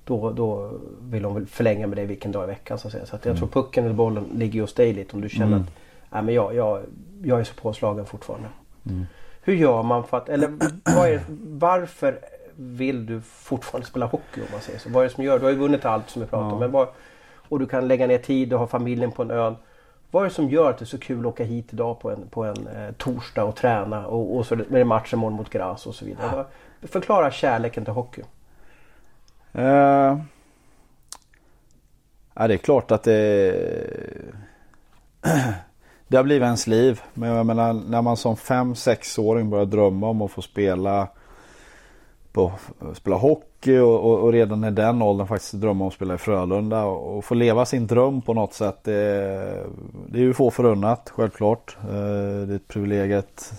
Då, då vill de väl förlänga med det vilken dag i veckan så att säga. Så att jag mm. tror pucken eller bollen ligger hos dig lite om du känner mm. att nej, men jag, jag, jag är så påslagen fortfarande. Mm. Hur gör man för att, eller är, varför vill du fortfarande spela hockey om man säger så? Vad är det som gör, du har ju vunnit allt som vi pratar om. Men vad, och du kan lägga ner tid och ha familjen på en ö. Vad är det som gör att det är så kul att åka hit idag på en, på en eh, torsdag och träna och, och så med matchen imorgon mot Gras och så vidare. Ja. Förklara kärleken till hockey. Uh, ja, det är klart att det <clears throat> det har blivit ens liv. Men jag menar när man som 5-6-åring börjar drömma om att få spela på, spela hockey och, och, och, redan i den åldern faktiskt drömma om att spela i Frölunda och, och få leva sin dröm på något sätt. Det, det är ju få förunnat självklart. Eh, det är ett privilegiet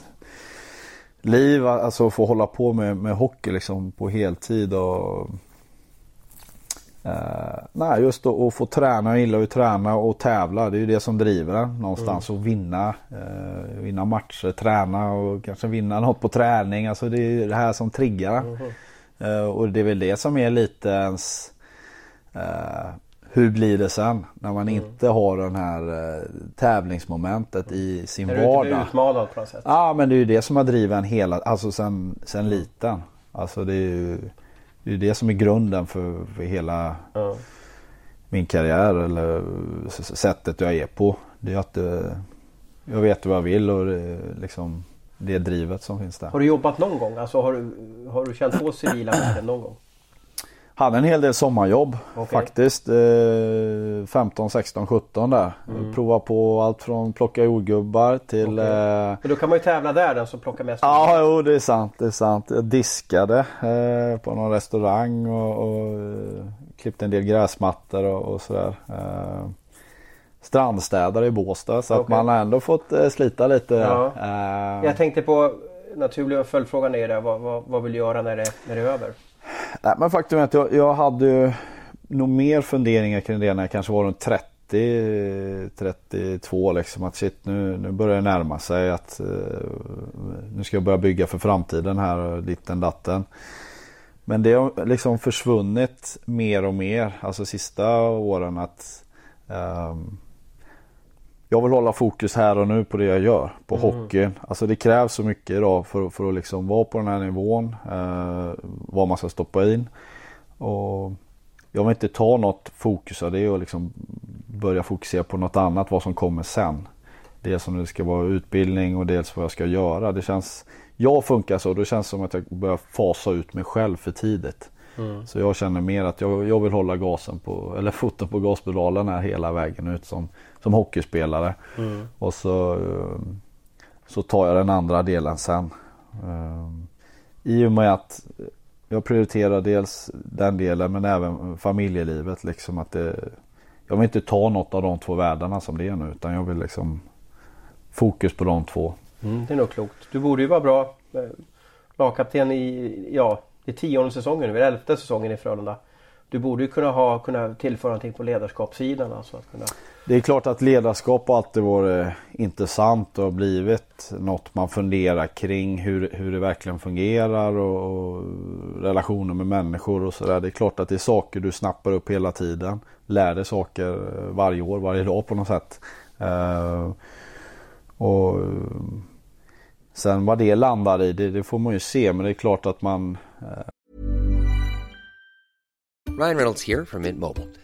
liv, alltså att få hålla på med, med hockey liksom på heltid och Uh, nej, just att få träna. Jag gillar ju att träna och tävla. Det är ju det som driver en någonstans. Mm. Att vinna. Uh, vinna matcher, träna och kanske vinna något på träning. Alltså det är det här som triggar. Mm. Uh, och det är väl det som är lite ens hur blir det sen när man mm. inte har den här tävlingsmomentet i sin när vardag. När du utmanad på något sätt. Ja men det är ju det som har drivit en hela, alltså sen, sen liten. Alltså det är ju det är det som är grunden för, för hela ja. min karriär eller sättet jag är på. Det är att eh, jag vet vad jag vill och liksom, det drivet som finns där. Har du jobbat någon gång? Alltså har du, har du känt på civila <clears throat> världen någon gång? Hade en hel del sommarjobb okay. faktiskt. Eh, 15, 16, 17 där. Mm. Prova på allt från plocka jordgubbar till... Okay. Eh... Men då kan man ju tävla där den som plockar mest. Ja, jo det är sant. Det är sant. Jag diskade eh, på någon restaurang och, och eh, klippte en del gräsmattor och, och sådär. Eh, strandstädare i Båstad så okay. att man har ändå fått eh, slita lite. Ja. Eh. Jag tänkte på naturliga följdfrågan är det, vad, vad, vad vill du göra när det, när det är över? Nej, men faktum är att jag, jag hade nog mer funderingar kring det när jag kanske var runt 30, 32 liksom. Att shit nu, nu börjar det närma sig att uh, nu ska jag börja bygga för framtiden här ditten datten. Men det har liksom försvunnit mer och mer, alltså sista åren att um, jag vill hålla fokus här och nu på det jag gör, på mm. hockeyn. Alltså det krävs så mycket idag för, för att liksom vara på den här nivån. Eh, vad man ska stoppa in. Och jag vill inte ta något fokus av det och liksom börja fokusera på något annat, vad som kommer sen. Dels som det ska vara utbildning och dels vad jag ska göra. Det känns, jag funkar så, det känns som att jag börjar fasa ut mig själv för tidigt. Mm. Så jag känner mer att jag, jag vill hålla gasen på, eller <laughs> foten på gaspedalen här hela vägen ut som, som hockeyspelare. Mm. Och så, eh, så tar jag den andra delen sen. Eh, I och med att jag prioriterar dels den delen men även familjelivet. Liksom att det, jag vill inte ta något av de två världarna som det är nu utan jag vill liksom fokus på de två. Mm, det är nog klokt. Du borde ju vara bra eh, lagkapten i, ja, i tionde säsongen nu, elfte säsongen i Frölunda. Du borde ju kunna, ha, kunna tillföra någonting på ledarskapssidan. Alltså att kunna... Det är klart att ledarskap alltid varit intressant och blivit något man funderar kring hur, hur det verkligen fungerar och, och relationer med människor och sådär. Det är klart att det är saker du snappar upp hela tiden. Lär dig saker varje år, varje dag på något sätt. Uh, och Sen vad det landar i, det, det, får man ju se. Men det är klart att man... Uh... Ryan Reynolds här från Mint Mobile.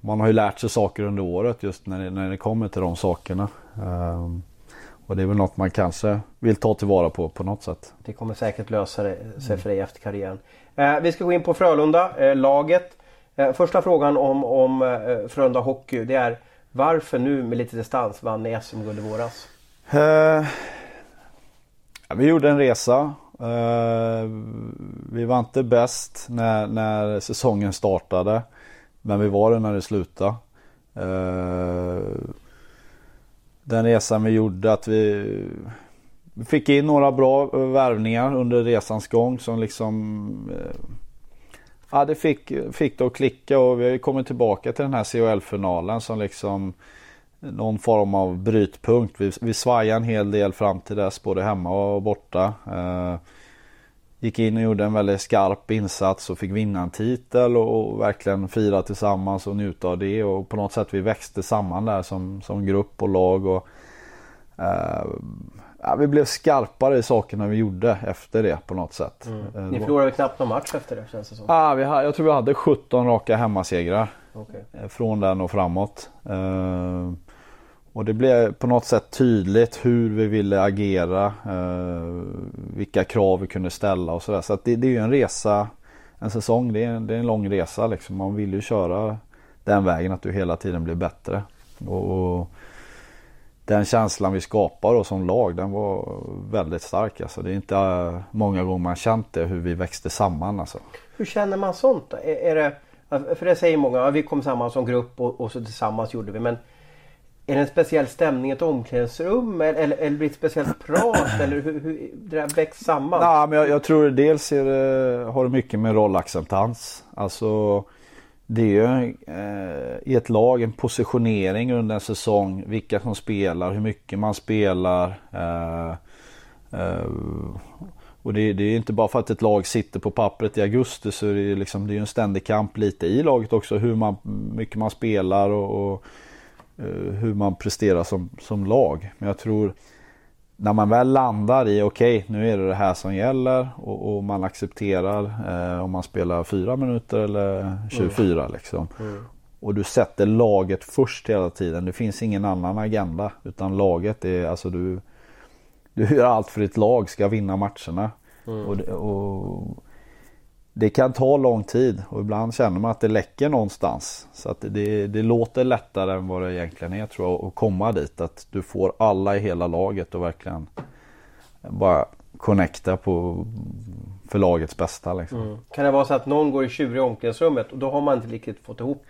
Man har ju lärt sig saker under året just när det, när det kommer till de sakerna. Ehm, och det är väl något man kanske vill ta tillvara på på något sätt. Det kommer säkert lösa sig för dig efter karriären. Eh, vi ska gå in på Frölunda, eh, laget. Eh, första frågan om, om eh, Frölunda Hockey det är varför nu med lite distans vann ni SM-guld i våras? Eh, vi gjorde en resa. Eh, vi var inte bäst när, när säsongen startade. Men vi var det när det slutade. Eh, den resan vi gjorde att vi, fick in några bra värvningar under resans gång som liksom eh, Ja det fick, fick det att klicka och vi har ju kommit tillbaka till den här CHL-finalen som liksom någon form av brytpunkt. Vi, vi svajade en hel del fram till dess både hemma och borta. Eh, gick in och gjorde en väldigt skarp insats och fick vinna en titel och, och verkligen fira tillsammans och njuta av det och på något sätt vi växte samman där som, som grupp och lag. Och, eh, ja, vi blev skarpare i sakerna vi gjorde efter det på något sätt. Eh, Ni förlorade knappt någon match efter det känns det som. Ah, vi, jag tror vi hade 17 raka hemmasegrar. Okej. Eh, Från den och framåt. Eh, och det blev på något sätt tydligt hur vi ville agera. eh, vilka krav vi kunde ställa och sådär. Så att det, det är ju en resa. En säsong det är, en- det är en lång resa liksom. Man vill ju köra den vägen att du hela tiden blir bättre. Och, och den känslan vi skapar då som lag den var väldigt stark. Alltså. Det är inte eh, många gånger man känt det hur vi växte samman. Alltså. Hur känner man sånt? Är, är det, för det säger många, ja, vi kom samman som grupp och, och så tillsammans gjorde vi. Men är det en speciell stämning i ett omklädningsrum eller, eller, eller blir det ett speciellt prat? eller hur, hur det där väcks samman? Nej, men jag, jag tror dels är det, har det mycket med rollacceptans. Alltså det är ju eh, i ett lag en positionering under en säsong. Vilka som spelar, hur mycket man spelar. Eh, eh, och det, det är inte bara för att ett lag sitter på pappret i augusti så är det, liksom, det är ju en ständig kamp lite i laget också. Hur man, mycket man spelar och, och hur man presterar som, som lag. Men jag tror när man väl landar i okej nu är det det här som gäller och, och man accepterar eh, om man spelar fyra minuter eller 24 liksom. Och du sätter laget först hela tiden. Det finns ingen annan agenda utan laget är alltså du Du gör allt för ditt lag ska vinna matcherna. Och, det, och det kan ta lång tid och ibland känner man att det läcker någonstans. Så att det, det låter lättare än vad det egentligen är tror jag att komma dit. Att du får alla i hela laget och verkligen bara connecta på för lagets bästa liksom. Mm. Kan det vara så att någon går i tjur i omklädningsrummet och då har man inte riktigt fått ihop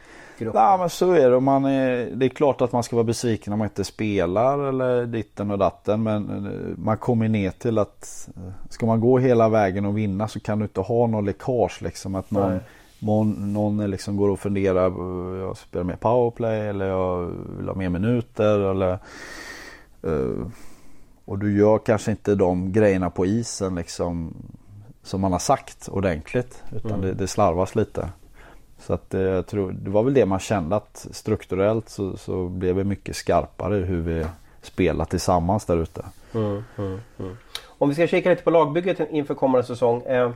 gruppen? Ja men så är det. Man är, det är klart att man ska vara besviken om man inte spelar eller ditten och datten. Men eh, man kommer ner till att eh, ska man gå hela vägen och vinna så kan du inte ha någon läckage liksom. Att någon, Nej. någon, någon liksom går och funderar. eh, Jag spelar mer powerplay eller jag vill ha mer minuter. Eller, och du gör kanske inte de grejerna på isen liksom som man har sagt ordentligt. Utan det, det slarvas lite. Så att eh, jag tror, det var väl det man kände att strukturellt så, så blev vi mycket skarpare hur vi spelar tillsammans där ute. Mm, mm, mm. Om vi ska kika lite på lagbygget inför kommande säsong. Eh,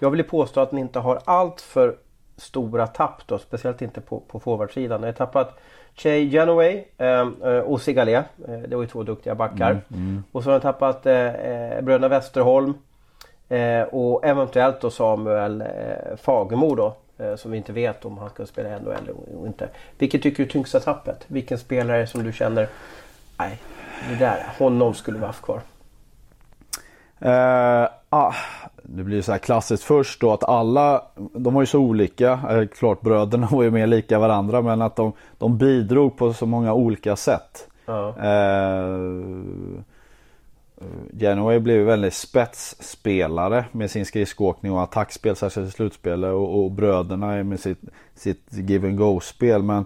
jag vill påstå att ni inte har allt för stora tapp då, speciellt inte på, på forwardsidan. Ni har tappat Che Genoway eh, eh, och Sigalé. Eh, det var ju två duktiga backar. Och så har ni tappat eh, eh, bröderna Westerholm. Eh, och eventuellt då Samuel eh, Fagemo då. Eh, som vi inte vet om han ska spela i NHL eller inte. Vilket tycker du är tyngsta tappet? Vilken spelare som du känner Nej, det där, honom skulle vi haft kvar. Eh, ah, det blir så här klassiskt först då att alla, de var ju så olika. Eh, klart bröderna var ju mer lika varandra men att de, de bidrog på så många olika sätt. Ja. Eh, Genoway blev väldigt spetsspelare med sin skridskoåkning och attackspel, särskilt i slutspelet och, och bröderna med sitt, sitt give and go-spel. Men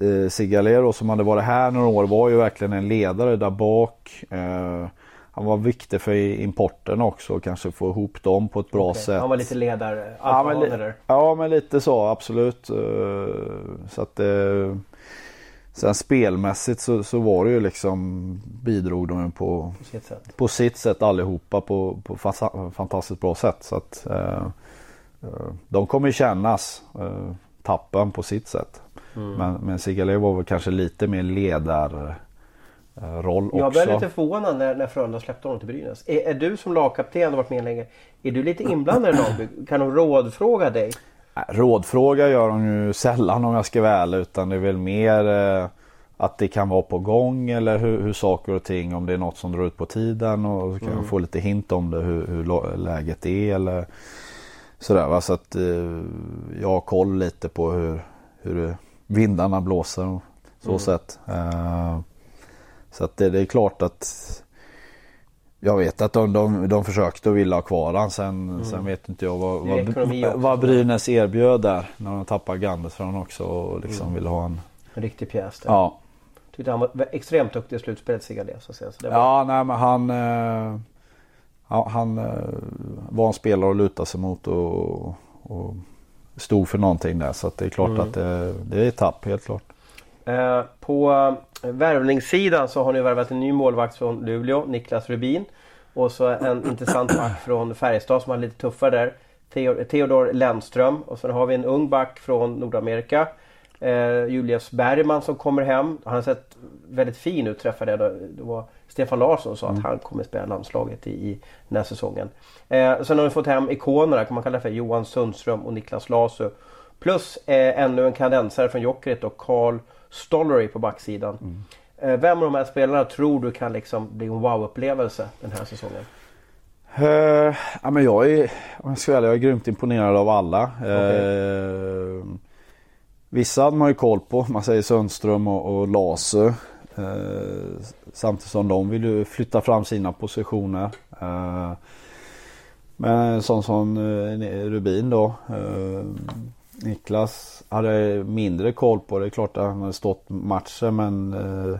eh, Sigalero som hade varit här några år var ju verkligen en ledare där bak. Eh, han var viktig för importen också kanske få ihop dem på ett bra Okej, sätt. Han var lite ledare, Ja men, li- ja men lite så absolut. Eh, Så att eh, Sen spelmässigt så, så var det ju liksom bidrog de på, På sitt sätt. på sitt sätt allihopa på, på fantastiskt bra sätt. Så att eh, eh, de kommer kännas eh, tappen på sitt sätt. Mm. Men, men Sigalé var väl kanske lite mer ledarroll eh, roll Jag också. blev lite förvånad när, när Frölunda släppte honom till Brynäs. Är, är du som lagkapten och varit med länge, är du lite <clears throat> inblandad i lagbygg? Kan de rådfråga dig? Rådfråga gör de ju sällan om jag ska vara ärlig utan det är väl mer eh, att det kan vara på gång eller hur, hur saker och ting om det är något som drar ut på tiden och så kan jag få lite hint om det hur, hur läget är eller sådär va? så att eh, jag har koll lite på hur, hur vindarna blåser och så sätt. Eh, så att det, det är klart att jag vet att de, de, de försökte och ville ha kvar han. Sen, sen vet inte jag vad, vad, vad Brynäs erbjöd där. När de tappade Gandet för honom också och liksom ville ha en. En riktig pjäs där. Ja. Tyckte han var extremt duktig i slutspelet, Sigalé. Så att säga. Så det var... Ja nej men han. Eh, han eh, var en spelare att luta sig mot och, och stod för någonting där. Så det är klart att det, det är ett tapp helt klart. Eh, på värvningssidan så har ni värvat en ny målvakt från Luleå, Niklas Rubin. Och så en intressant back från Färjestad som har lite tuffare där. Theo- Theodor Lennström. Och sen har vi en ung back från Nordamerika. Eh, Julius Bergman som kommer hem. Han har sett väldigt fin ut träffade jag. Det var Stefan Larsson sa att han kommer spela landslaget i, i den här säsongen. Eh, sen har vi fått hem ikonerna kan man kalla det för. Johan Sundström och Niklas Lasu. Plus eh, ännu en kanadensare från Jokerit och Carl Stollery på backsidan. Eh, vem av de här spelarna tror du kan liksom bli en wow-upplevelse den här säsongen? Eh, ja, men jag är, om jag ska ärlig, jag är grymt imponerad av alla. Eh, vissa hade man ju koll på. Man säger Sundström och, och Lasu. Eh, samtidigt som de vill ju flytta fram sina positioner. Men en sån som Rubin då. Niklas hade mindre koll på. Det är klart att han hade stått matcher men eh,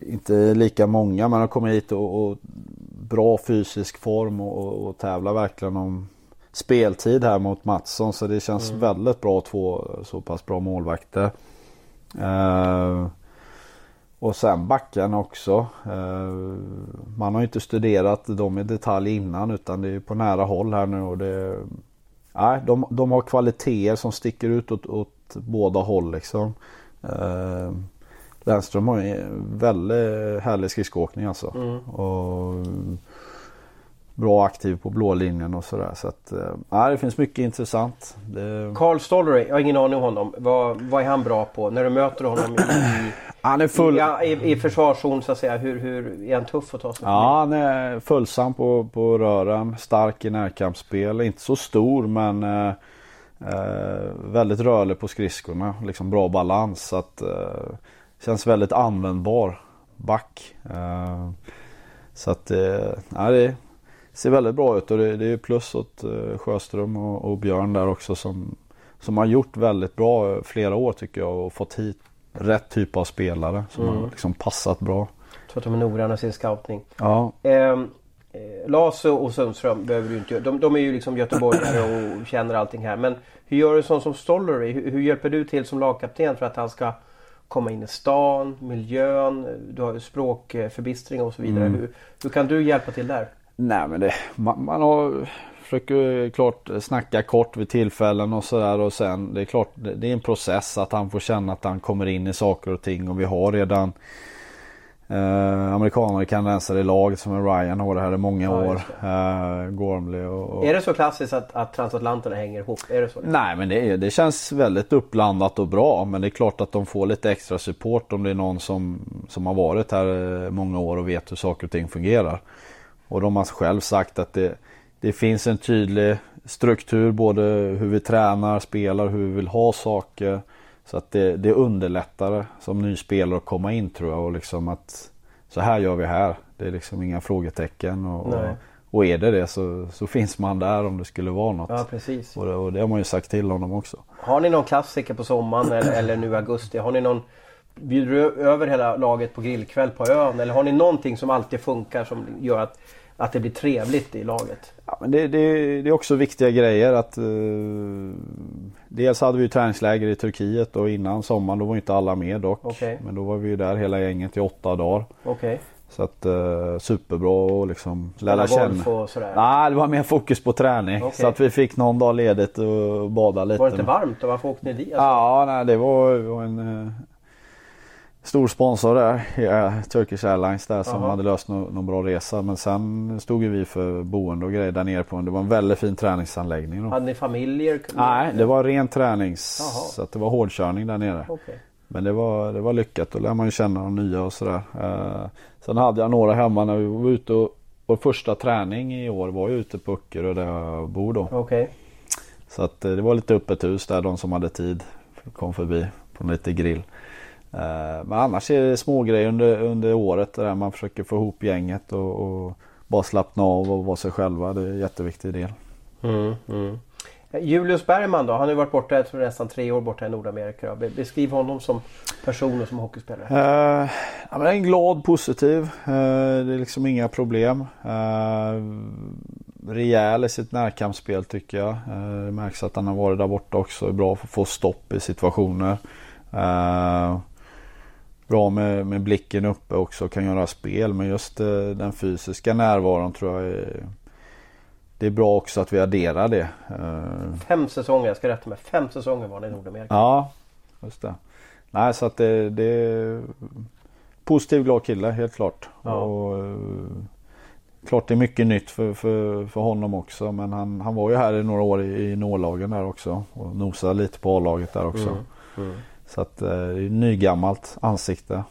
inte lika många. Men han kommer hit och, och bra fysisk form och, och, och tävlar verkligen om speltid här mot Mattsson. Så det känns väldigt bra två så pass bra målvakter. Eh, och sen backen också. Eh, man har ju inte studerat dem i detalj innan utan det är på nära håll här nu. Och det, nej, de, de har kvaliteter som sticker ut åt, åt båda håll liksom. Eh, Lennström har en väldigt härlig skridskoåkning alltså. Och bra aktiv på blå linjen och sådär. Så att, ja, det finns mycket intressant. Det, Carl Stollery, jag har ingen aning om honom. Vad, vad är han bra på? När du möter honom i, han är full... ja, i, i försvarszon så att säga. Hur, hur är han tuff att ta sig? Ja, han är följsam på, på rören. Stark i närkampsspel. Inte så stor men eh, eh, väldigt rörlig på skridskorna. Liksom bra balans. Så att, eh, känns väldigt användbar back. Eh, så att eh, ja, det ser väldigt bra ut och det, det är plus åt eh, Sjöström och, och Björn där också som, som har gjort väldigt bra flera år tycker jag och fått hit rätt typ av spelare som har liksom passat bra. Så att de är noggranna i sin scouting. Ja, Ehm, eh, Lasu och Sundström behöver du inte. De, de är ju liksom göteborgare och känner allting här. Men hur gör du sån som Stollery? Hur, hur hjälper du till som lagkapten för att han ska komma in i stan, miljön, du har språkförbistring och så vidare. Mm. Hur, hur kan du hjälpa till där? Nej men det, man, man har försöker klart snacka kort vid tillfällen och sådär och sen det är klart det, är en process att han får känna att han kommer in i saker och ting och vi har redan eh, amerikaner kanadensare i laget som är Ryan har det här i många Ja, år. Eh, Gormley och, och Är det så klassiskt att, att transatlanterna hänger ihop? Är det så? Nej men det, det känns väldigt uppblandat och bra men det är klart att de får lite extra support om det är någon som, som har varit här eh, många år och vet hur saker och ting fungerar. Och de har själv sagt att det, det finns en tydlig struktur både hur vi tränar, spelar, hur vi vill ha saker. Så att det, det underlättar som ny spelare att komma in tror jag och liksom att så här gör vi här. Det är liksom inga frågetecken och, och, och är det det så, så finns man där om det skulle vara något. Ja precis. Och, det, och det har man ju sagt till honom också. Har ni någon klassiker på sommaren eller, eller nu i augusti? Har ni någon Bjuder du över hela laget på grillkväll på ön? Eller har ni någonting som alltid funkar som gör att, att det blir trevligt i laget? Ja, men det, det, det är också viktiga grejer att uh, Dels hade vi träningsläger i Turkiet och innan sommaren då var inte alla med dock. Okay. Men då var vi ju där hela gänget i åtta dagar. Okay. Så att uh, superbra att liksom lära känna. och sådär? Nej det var mer fokus på träning. Okay. Så att vi fick någon dag ledigt och bada lite. Var det inte varmt? Varför åkte ni dit? Alltså? Ja nej det var, var en uh, stor sponsor där, ja, Turkish Airlines där som Aha. hade löst någon, någon, bra resa. Men sen stod ju vi för boende och grejer där nere på Det var en väldigt fin träningsanläggning. Då. Hade ni familjer? Nej, det var ren tränings... Aha. Så att det var hårdkörning där nere. Okay. Men det var, det var lyckat. Då lär man ju känna de nya och sådär. Uh, sen hade jag några hemma när vi var ute och vår första träning i år var ju ute på Öckerö där jag bor då. Okay. Så att uh, det var lite öppet hus där. De som hade tid kom förbi på lite grill. Eh, men annars är det små grejer under, under året där man försöker få ihop gänget och, och bara slappna av och vara sig själva. Det är en jätteviktig del. Mm, mm. Julius Bergman då? Han har ju varit borta för nästan tre år borta i Nordamerika. Beskriv honom som person och som hockeyspelare. Uh, ja, men en glad, positiv. Uh, det är liksom inga problem. Uh, rejäl i sitt närkampsspel tycker jag. Uh, det märks att han har varit där borta också. Det är bra för att få stopp i situationer. Uh, bra med, med blicken uppe också och kan göra spel. Men just eh, den fysiska närvaron tror jag är, det är bra också att vi adderar det. Eh, fem säsonger, jag ska rätta mig. Fem säsonger var det i Nordamerika. Ja, just det. Nej, så att det, det är positiv glad kille helt klart. Ja. Och, eh, klart det är mycket nytt för, för, för honom också. Men han, han var ju här i några år i, i nålagen där också. Och nosade lite på A-laget där också. Mm. Mm. Så att eh, det är nygammalt ansikte.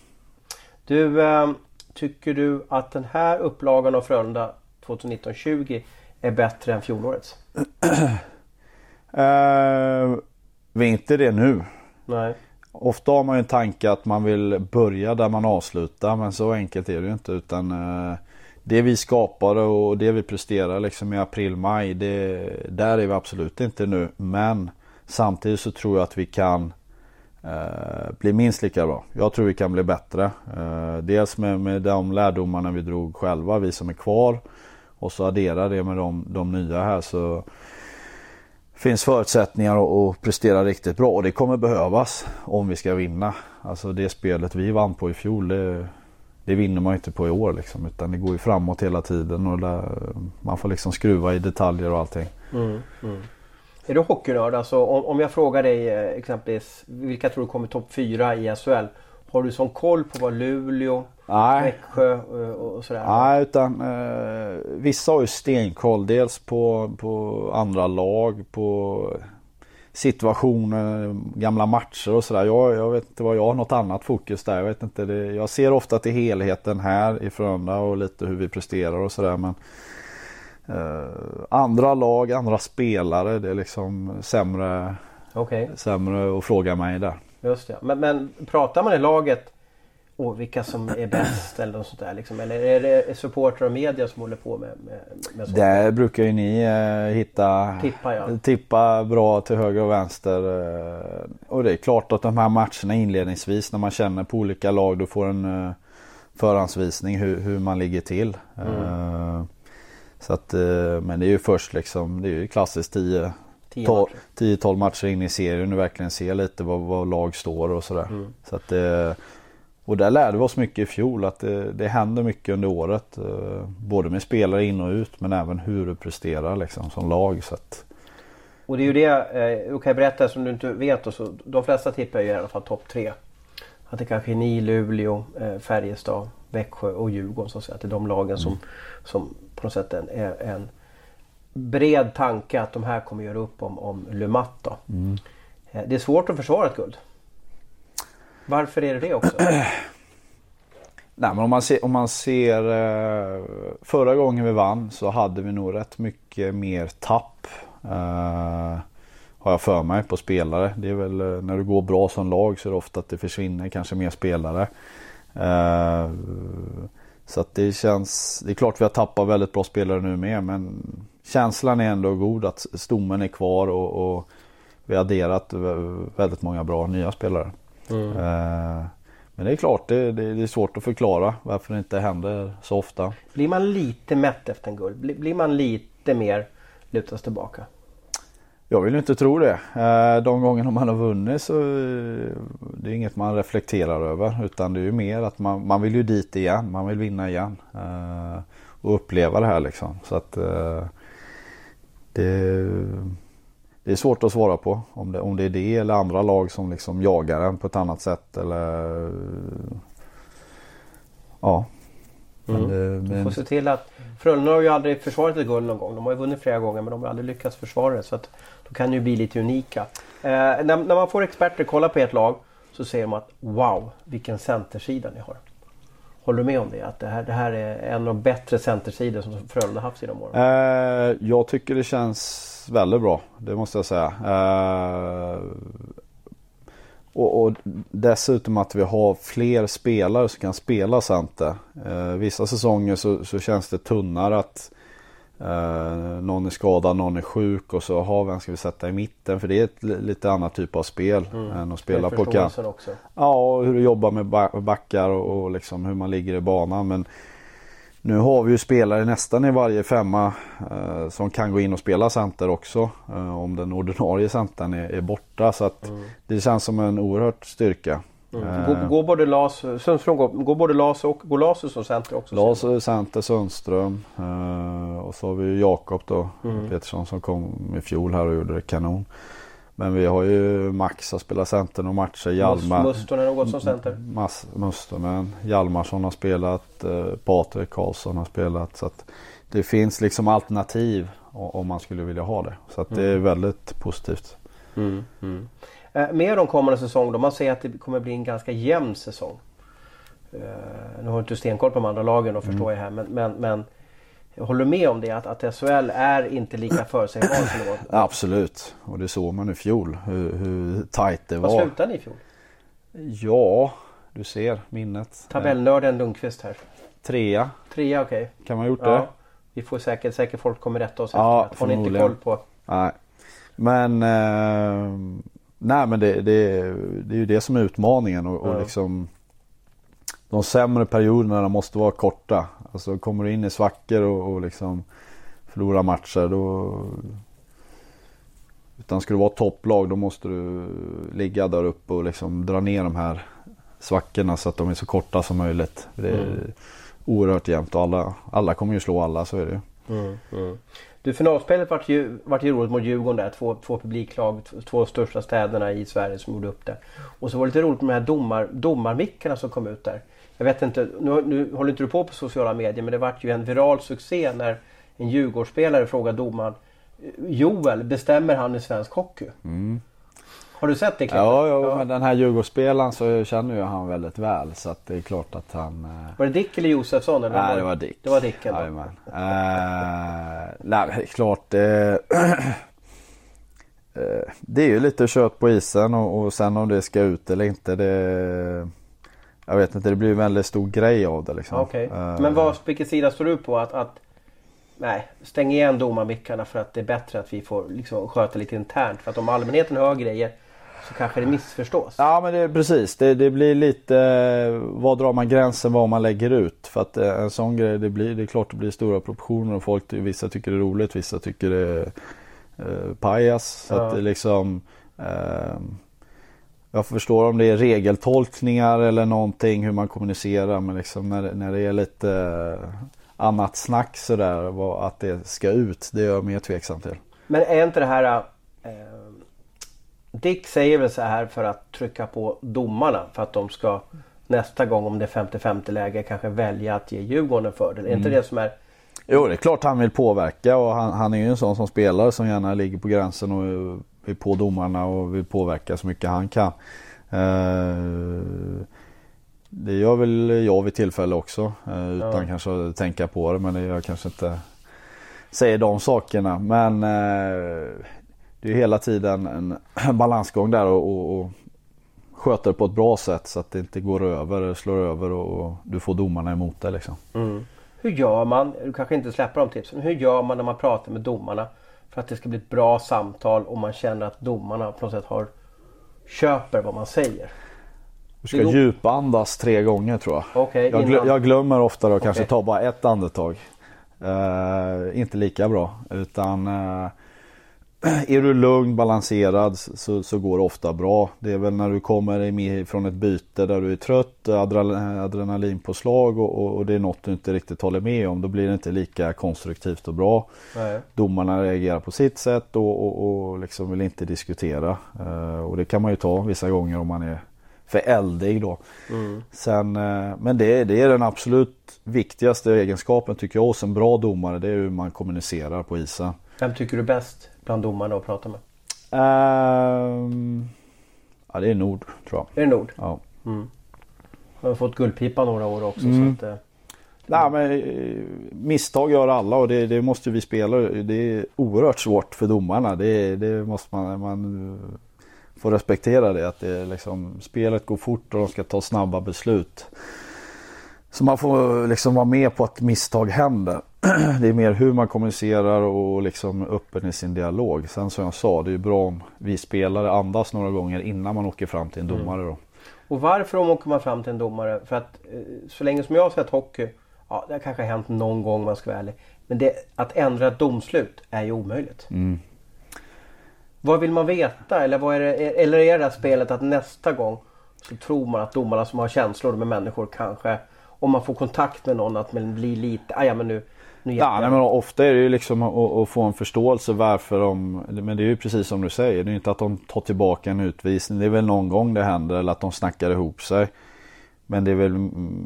Du, eh, tycker du att den här upplagan av Frölunda 2019-20 är bättre än fjolårets? <clears throat> eh, vi är inte det nu. Nej. Ofta har man ju en tanke att man vill börja där man avslutar men så enkelt är det ju inte utan eh, det vi skapade och det vi presterar liksom i april-maj där är vi absolut inte nu men samtidigt så tror jag att vi kan eh, bli minst lika bra. Jag tror vi kan bli bättre. Eh, dels med, med de lärdomarna vi drog själva, vi som är kvar. Och så addera det med de, de nya här så finns förutsättningar att, att prestera riktigt bra och det kommer behövas om vi ska vinna. Alltså det spelet vi vann på i fjol det, det vinner man inte på i år liksom utan det går ju framåt hela tiden och där, man får liksom skruva i detaljer och allting. Mm, mm. Är du hockeynörd? Alltså, om, om jag frågar dig eh, exempelvis vilka tror du kommer topp 4 i SHL? Har du sån koll på vad Luleå, Nej. Växjö och, eh, och sådär? Nej, utan eh, vissa har ju stenkoll. Dels på, på andra lag, på situationer, gamla matcher och sådär. Jag, jag vet inte vad jag har något annat fokus där. Jag, vet inte, det, jag ser ofta till helheten här i Frölunda och lite hur vi presterar och sådär. Men andra lag, andra spelare. Det är liksom sämre, okay. sämre att fråga mig där. Just det. Men, men pratar man i laget oh, vilka som är bäst eller något sånt där? Liksom? Eller är det supportrar och media som håller på med, med, med sånt? Där brukar ju ni eh, hitta tippa, ja. tippa bra till höger och vänster. Eh, och det är klart att de här matcherna inledningsvis när man känner på olika lag då får en eh, förhandsvisning hur, hur man ligger till. Mm. Eh, så att, eh, men det är ju först liksom, det är ju klassiskt 10 10-12 matcher in i serien och verkligen se lite vad, vad lag står och sådär. Mm. Så att, eh, och där lärde vi oss mycket i fjol att det, det händer mycket under året. Eh, både med spelare in och ut men även hur du presterar liksom som lag. Så att... Och det är ju det, du kan berätta som du inte vet. Och så, de flesta tippar ju i alla fall topp tre. Att det kanske är ni, Luleå, Färjestad, Växjö och Djurgården. Så att, säga. att det är de lagen som, mm. som på något sätt en, en bred tanke att de här kommer göra upp om, om Lumat. Mm. Eh, det är svårt att försvara ett guld. Varför är det det också? <clears throat> Nej, men om man ser, om man ser eh, förra gången vi vann så hade vi nog rätt mycket mer tapp. Uh, har jag för mig på spelare. Det är väl när du går bra som lag så är det ofta att det försvinner kanske mer spelare. Uh, Så att det känns, det är klart vi har tappat väldigt bra spelare nu med men känslan är ändå god att stommen är kvar och, och vi har adderat väldigt många bra nya spelare. Mm. Eh, men det är klart, det, det, det, är svårt att förklara varför det inte händer så ofta. Blir man lite mätt efter en guld? Blir, blir man lite mer lutas tillbaka? Jag vill inte tro det. Eh, de gångerna man har vunnit så eh, det är inget man reflekterar över. Utan det är ju mer att man, man vill ju dit igen. Man vill vinna igen. Eh, och uppleva det här liksom. Så att det, det är svårt att svara på. Om det, om det är det eller andra lag som liksom jagar en på ett annat sätt. Eller ja. Mm. Men, men... får se till att Frölunda har ju aldrig försvarat ett guld någon gång. De har ju vunnit flera gånger men de har aldrig lyckats försvara det. Så att då kan ju bli lite unika. Eh, när, när, man får experter kolla på ett lag så säger de att wow vilken centersida ni har. Håller du med om det? Att det här, det här är en av de bättre centersidor som Frölunda haft genom åren? Eh, jag tycker det känns väldigt bra. Det måste jag säga. Eh, och, och, dessutom att vi har fler spelare som kan spela center. Eh, vissa säsonger så, så, känns det tunnare att eh, någon är skadad, någon är sjuk och så har vem ska vi sätta i mitten för det är ett lite annat typ av spel mm. än att spela på kant. Ja, och hur du jobbar med backar och, och liksom hur man ligger i banan. Men nu har vi ju spelare nästan i varje femma eh, som kan gå in och spela center också. Eh, om den ordinarie centern är, är borta. Så att mm. det känns som en oerhört styrka. Mm. Går, går, både Las, Sundström går, går både Las och går Lasus som center också? Las center, Sundström eh, och så har vi Jakob då mm. Petersson som kom i fjol här och gjorde det kanon. Men vi har ju Max som spelar center och matcher. Hjalmar. Mustonen har gått som center. Mass, Mustonen. Hjalmarsson har spelat. Eh, Patrik Karlsson har spelat. Så att det finns liksom alternativ om man skulle vilja ha det. Så att det är mm. väldigt positivt. Mm, mm. Eh, mer om kommande säsong då. Man säger att det kommer bli en ganska jämn säsong. Eh, nu har du inte stenkoll på de andra lagen och förstår mm. jag här. Men, men, men jag håller med om det att, att SHL är inte lika förutsägbar som det <clears throat> var. Absolut och det såg man i fjol hur, hur tajt det var. Vad slutade ni i fjol? Ja, du ser minnet. Tabellnörden Lundqvist här. Trea. Trea okej. Okay. Kan man ha gjort ja. det? Vi får säkert, säkert folk kommer rätta oss ja, efteråt. Har ni inte koll på? Nej. Men eh, Nej men det, det, det är ju det som är utmaningen och, och liksom De sämre perioderna måste vara korta. Alltså kommer du in i svackor och, och liksom förlorar matcher då Utan ska du vara topplag då måste du ligga där uppe och liksom dra ner de här svackorna så att de är så korta som möjligt. Det är mm. oerhört jämnt och alla, alla kommer ju slå alla, så är det ju. Mm, mm. Du, finalspelet vart ju, vart ju roligt mot Djurgården där. Två, två publiklag, två största städerna i Sverige som gjorde upp det. Och så var det lite roligt med de här domar, domarmickarna som kom ut där. Jag vet inte, nu, nu håller inte du på på sociala medier men det vart ju en viral succé när en Djurgårdsspelare frågade domaren eh, Joel, bestämmer han i svensk hockey? Mm. Har du sett det klippet? Ja, ja, ja. men den här Djurgårdsspelaren så känner ju han väldigt väl så att det är klart att han... Eh... Var det Dick eller Josefsson? Eller nej, det var Dick. Det var Dick ändå. Jajamän. uh, nej, klart. Uh, <clears throat> det är ju lite kött på isen och, och sen om det ska ut eller inte det... Jag vet inte, det blir en väldigt stor grej av det liksom. Okay. Uh, men vad, vilken sida står du på? Att, att nej, stäng igen domarmickarna för att det är bättre att vi får liksom sköta lite internt. För att om allmänheten hör grejer så kanske det missförstås. Ja men det är precis. Det, det blir lite, var drar man gränsen vad man lägger ut? För att eh, en sån grej, det, blir, det är klart det blir stora proportioner och folk, vissa tycker det är roligt, vissa tycker det är eh, pajas. Så ja. att det liksom eh, jag förstår om det är regeltolkningar eller någonting hur man kommunicerar men liksom när, när det är lite eh, annat snack sådär att det ska ut det är jag mer tveksam till. Men är inte det här eh, Dick säger väl så här för att trycka på domarna för att de ska nästa gång om det är 50-50 läge kanske välja att ge Djurgården en fördel. Är inte mm. det som är Jo det är klart han vill påverka och han, han är ju en sån som spelare som gärna ligger på gränsen och är på domarna och vill påverka så mycket han kan. Uh, det gör väl jag vid tillfälle också uh, utan ja. kanske att tänka på det men det jag kanske inte säger de sakerna. Men uh, det är hela tiden en <clears throat> balansgång där och, och, och sköta det på ett bra sätt så att det inte går över, slår över och, och du får domarna emot dig liksom. Hur gör man, du kanske inte släpper de tipsen, hur gör man när man pratar med domarna för att det ska bli ett bra samtal och man känner att domarna på något sätt har köper vad man säger? Du ska går- djupandas tre gånger tror jag. Okej, jag, glö- innan- jag glömmer ofta då kanske Okej. ta bara ett andetag. Eh, inte lika bra utan eh, är du lugn, balanserad så, så går det ofta bra. Det är väl när du kommer från ett byte där du är trött, adre- adrenalinpåslag och, och, och det är något du inte riktigt håller med om. Då blir det inte lika konstruktivt och bra. Nej. Domarna reagerar på sitt sätt och, och, och liksom vill inte diskutera. Eh, och det kan man ju ta vissa gånger om man är för eldig då. Sen, eh, men det, det är den absolut viktigaste egenskapen tycker jag hos en bra domare. Det är hur man kommunicerar på isen. Vem tycker du bäst bland domarna att prata med? Ehm, ja det är Nord tror jag. Är det Nord? Ja. Jag har fått Guldpipa några år också. Mm. Så att, eh, Nej, men, eh, misstag gör alla och det, det måste vi spela. Det är oerhört svårt för domarna. Det, det måste man, man eh, få respektera det. Att det liksom, spelet går fort och de ska ta snabba beslut. Så man får liksom vara med på att misstag händer. Det är mer hur man kommunicerar och liksom öppen i sin dialog. Sen som jag sa, det är ju bra om vi spelare andas några gånger innan man åker fram till en domare. Då. Och varför om åker man fram till en domare? För att eh, så länge som jag har sett hockey, ja det har kanske hänt någon gång om man ska vara ärlig. Men det, att ändra ett domslut är ju omöjligt. Vad vill man veta? Eller, vad är det, eller är det här spelet att nästa gång så tror man att domarna som har känslor med människor kanske om man får kontakt med någon att man blir lite, "Aj, ja men nu, nu Ja, nej, jag." men ofta är det ju liksom att, få en förståelse varför de, men det är ju precis som du säger, det är inte att de tar tillbaka en utvisning. Det är väl någon gång det händer eller att de snackar ihop sig. Men det är väl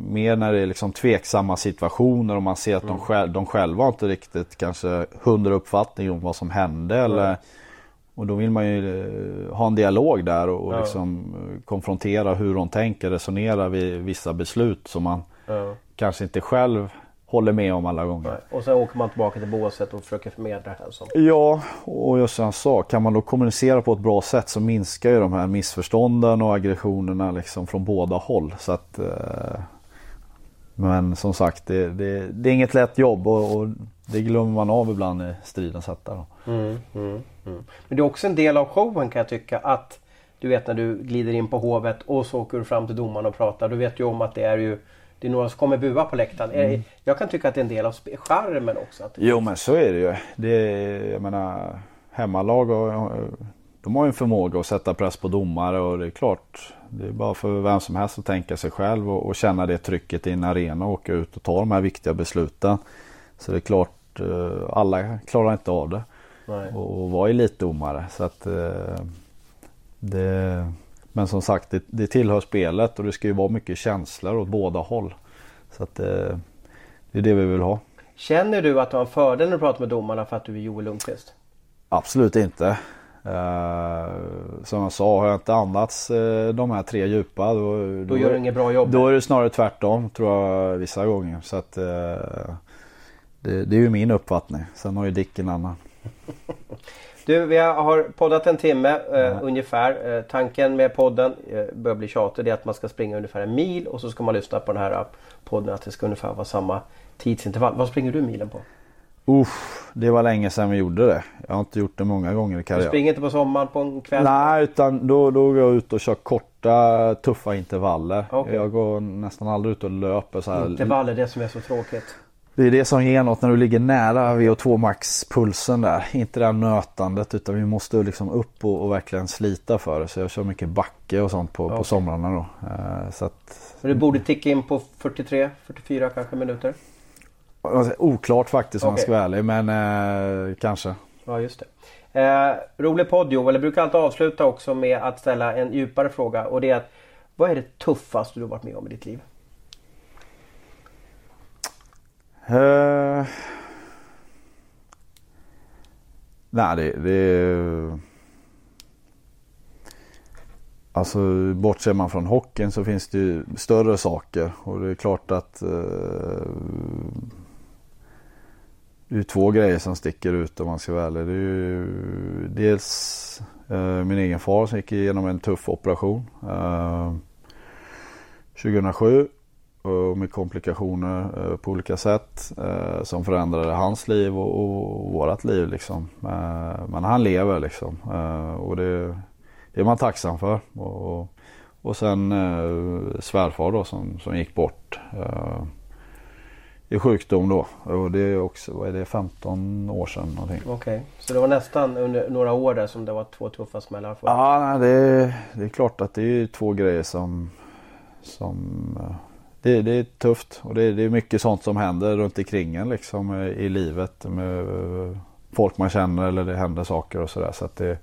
mer när det är liksom tveksamma situationer och man ser att de, själv, de själva har inte riktigt kanske hundra uppfattning om vad som hände. Eller, och då vill man ju eh, ha en dialog där och, och Ja. liksom eh, konfrontera hur de tänker, resonera vid vissa beslut som man kanske inte själv håller med om alla gånger. Nej. Och sen åker man tillbaka till båset och försöker förmedla det här som Ja, och just som jag sa, kan man då kommunicera på ett bra sätt så minskar ju de här missförstånden och aggressionerna liksom från båda håll. Så att, eh, men som sagt, det, det, det är inget lätt jobb och, och det glömmer man av ibland i stridens hetta. då. Men det är också en del av showen kan jag tycka att du vet när du glider in på Hovet och så åker du fram till domaren och pratar. Du vet ju om att det är ju det är några som kommer bua på läktaren. Eh, Jag kan tycka att det är en del av charmen också. Att Jo men så är det ju. Det är, jag menar, hemmalag och, de har ju en förmåga att sätta press på domare och det är klart. Det är bara för vem som helst att tänka sig själv och, och känna det trycket i en arena och åka ut och ta de här viktiga besluten. Så det är klart, eh, alla klarar inte av det. Nej. Och, och vara elitdomare. Så att, eh, det, men som sagt, det, det tillhör spelet och det ska ju vara mycket känslor åt båda håll. Så att, eh, det är det vi vill ha. Känner du att du har en fördel när du pratar med domarna för att du är Joel Lundqvist? Absolut inte. Eh, som jag sa, har jag inte andats eh, de här tre djupa då, Då gör du inget bra jobb. Då är det snarare tvärtom tror jag vissa gånger. Så att, eh, det, det är ju min uppfattning. Sen har ju Dick en annan. <laughs> Du, vi har poddat en timme eh, ungefär. Eh, tanken med podden eh, börjar bli tjatig. Det är att man ska springa ungefär en mil och så ska man lyssna på den här eh, podden att det ska ungefär vara samma tidsintervall. Vad springer du milen på? Uff, det var länge sedan vi gjorde det. Jag har inte gjort det många gånger i Du karriären. springer inte på sommaren på en kväll? Nej, utan då, då går jag ut och kör korta tuffa intervaller. Okej. Jag går nästan aldrig ut och löper så här. Intervall är det som är så tråkigt. Det är det som ger något när du ligger nära VO2 max pulsen där. Inte det här nötandet utan vi måste liksom upp och, och verkligen slita för det. Så jag kör mycket backe och sånt på, på Okej. somrarna då. Eh, så att, Men du borde ticka in på 43, 44 kanske minuter. oklart faktiskt om jag Okej. ska vara ärlig men eh, kanske. Ja just det. Eh, rolig podd Joel. Jag brukar alltid avsluta också med att ställa en djupare fråga. Och det är att vad är det tuffaste du har varit med om i ditt liv? Uh, nej det, det Alltså bortser man från hockeyn så finns det ju större saker och det är klart att eh, det är två grejer som sticker ut om man ska vara ärlig. Det är ju dels eh, min egen far som gick igenom en tuff operation. Eh, 2007 och med komplikationer eh, på olika sätt eh, som förändrade hans liv och, och vårat liv liksom. Eh, men han lever liksom eh, och det, det, är man tacksam för. Och, och sen eh, svärfar då som, som gick bort eh, i sjukdom då. Och det är också, vad är det, 15 år sedan någonting. Okej, okay. så det var nästan under några år där som det var två tuffa smällar? För. Ja, det, det är klart att det är två grejer som, som det, det, är tufft och det, det, är mycket sånt som händer runt omkring en liksom i livet med folk man känner eller det händer saker och sådär. Så att det,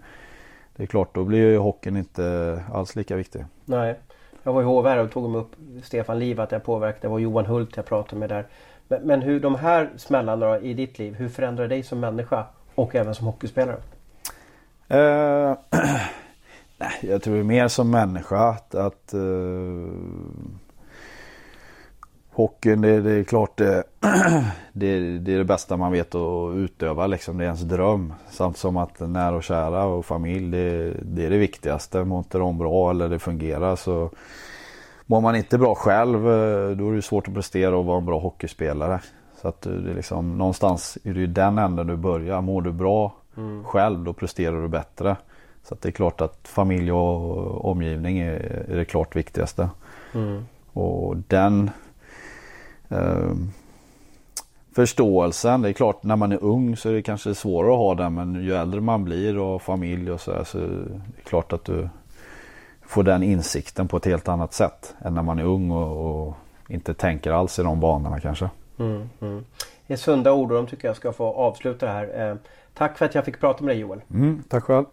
det är klart, då blir ju hockeyn inte alls lika viktig. Nej. Jag var i HVR och tog upp Stefan Liv att jag påverkade. Det var Johan Hult jag pratade med där. Men, men hur de här smällarna i ditt liv, hur förändrar dig som människa och även som hockeyspelare? <clears throat> Nej, jag tror mer som människa att, att uh, Hockeyn det, det, är klart det, <clears throat> det, det, är det bästa man vet att utöva liksom. Det är ens dröm. Samt som att nära och kära och familj det, det är det viktigaste. Mår inte de bra eller det fungerar så Mår man inte bra själv eh, då är det svårt att prestera och vara en bra hockeyspelare. Så att det är liksom, någonstans är det ju den änden du börjar. Mår du bra mm. själv då presterar du bättre. Så att det är klart att familj och omgivning är, är det klart viktigaste. Mm. Och den eh, förståelsen. Det är klart när man är ung så är det kanske svårare att ha den men ju äldre man blir och familj och sådär så är det klart att du får den insikten på ett helt annat sätt än när man är ung och, och inte tänker alls i de banorna kanske. Mm, mm. Det är sunda ord och de tycker jag ska få avsluta det här. Eh, tack för att jag fick prata med dig Joel. Mm, tack själv.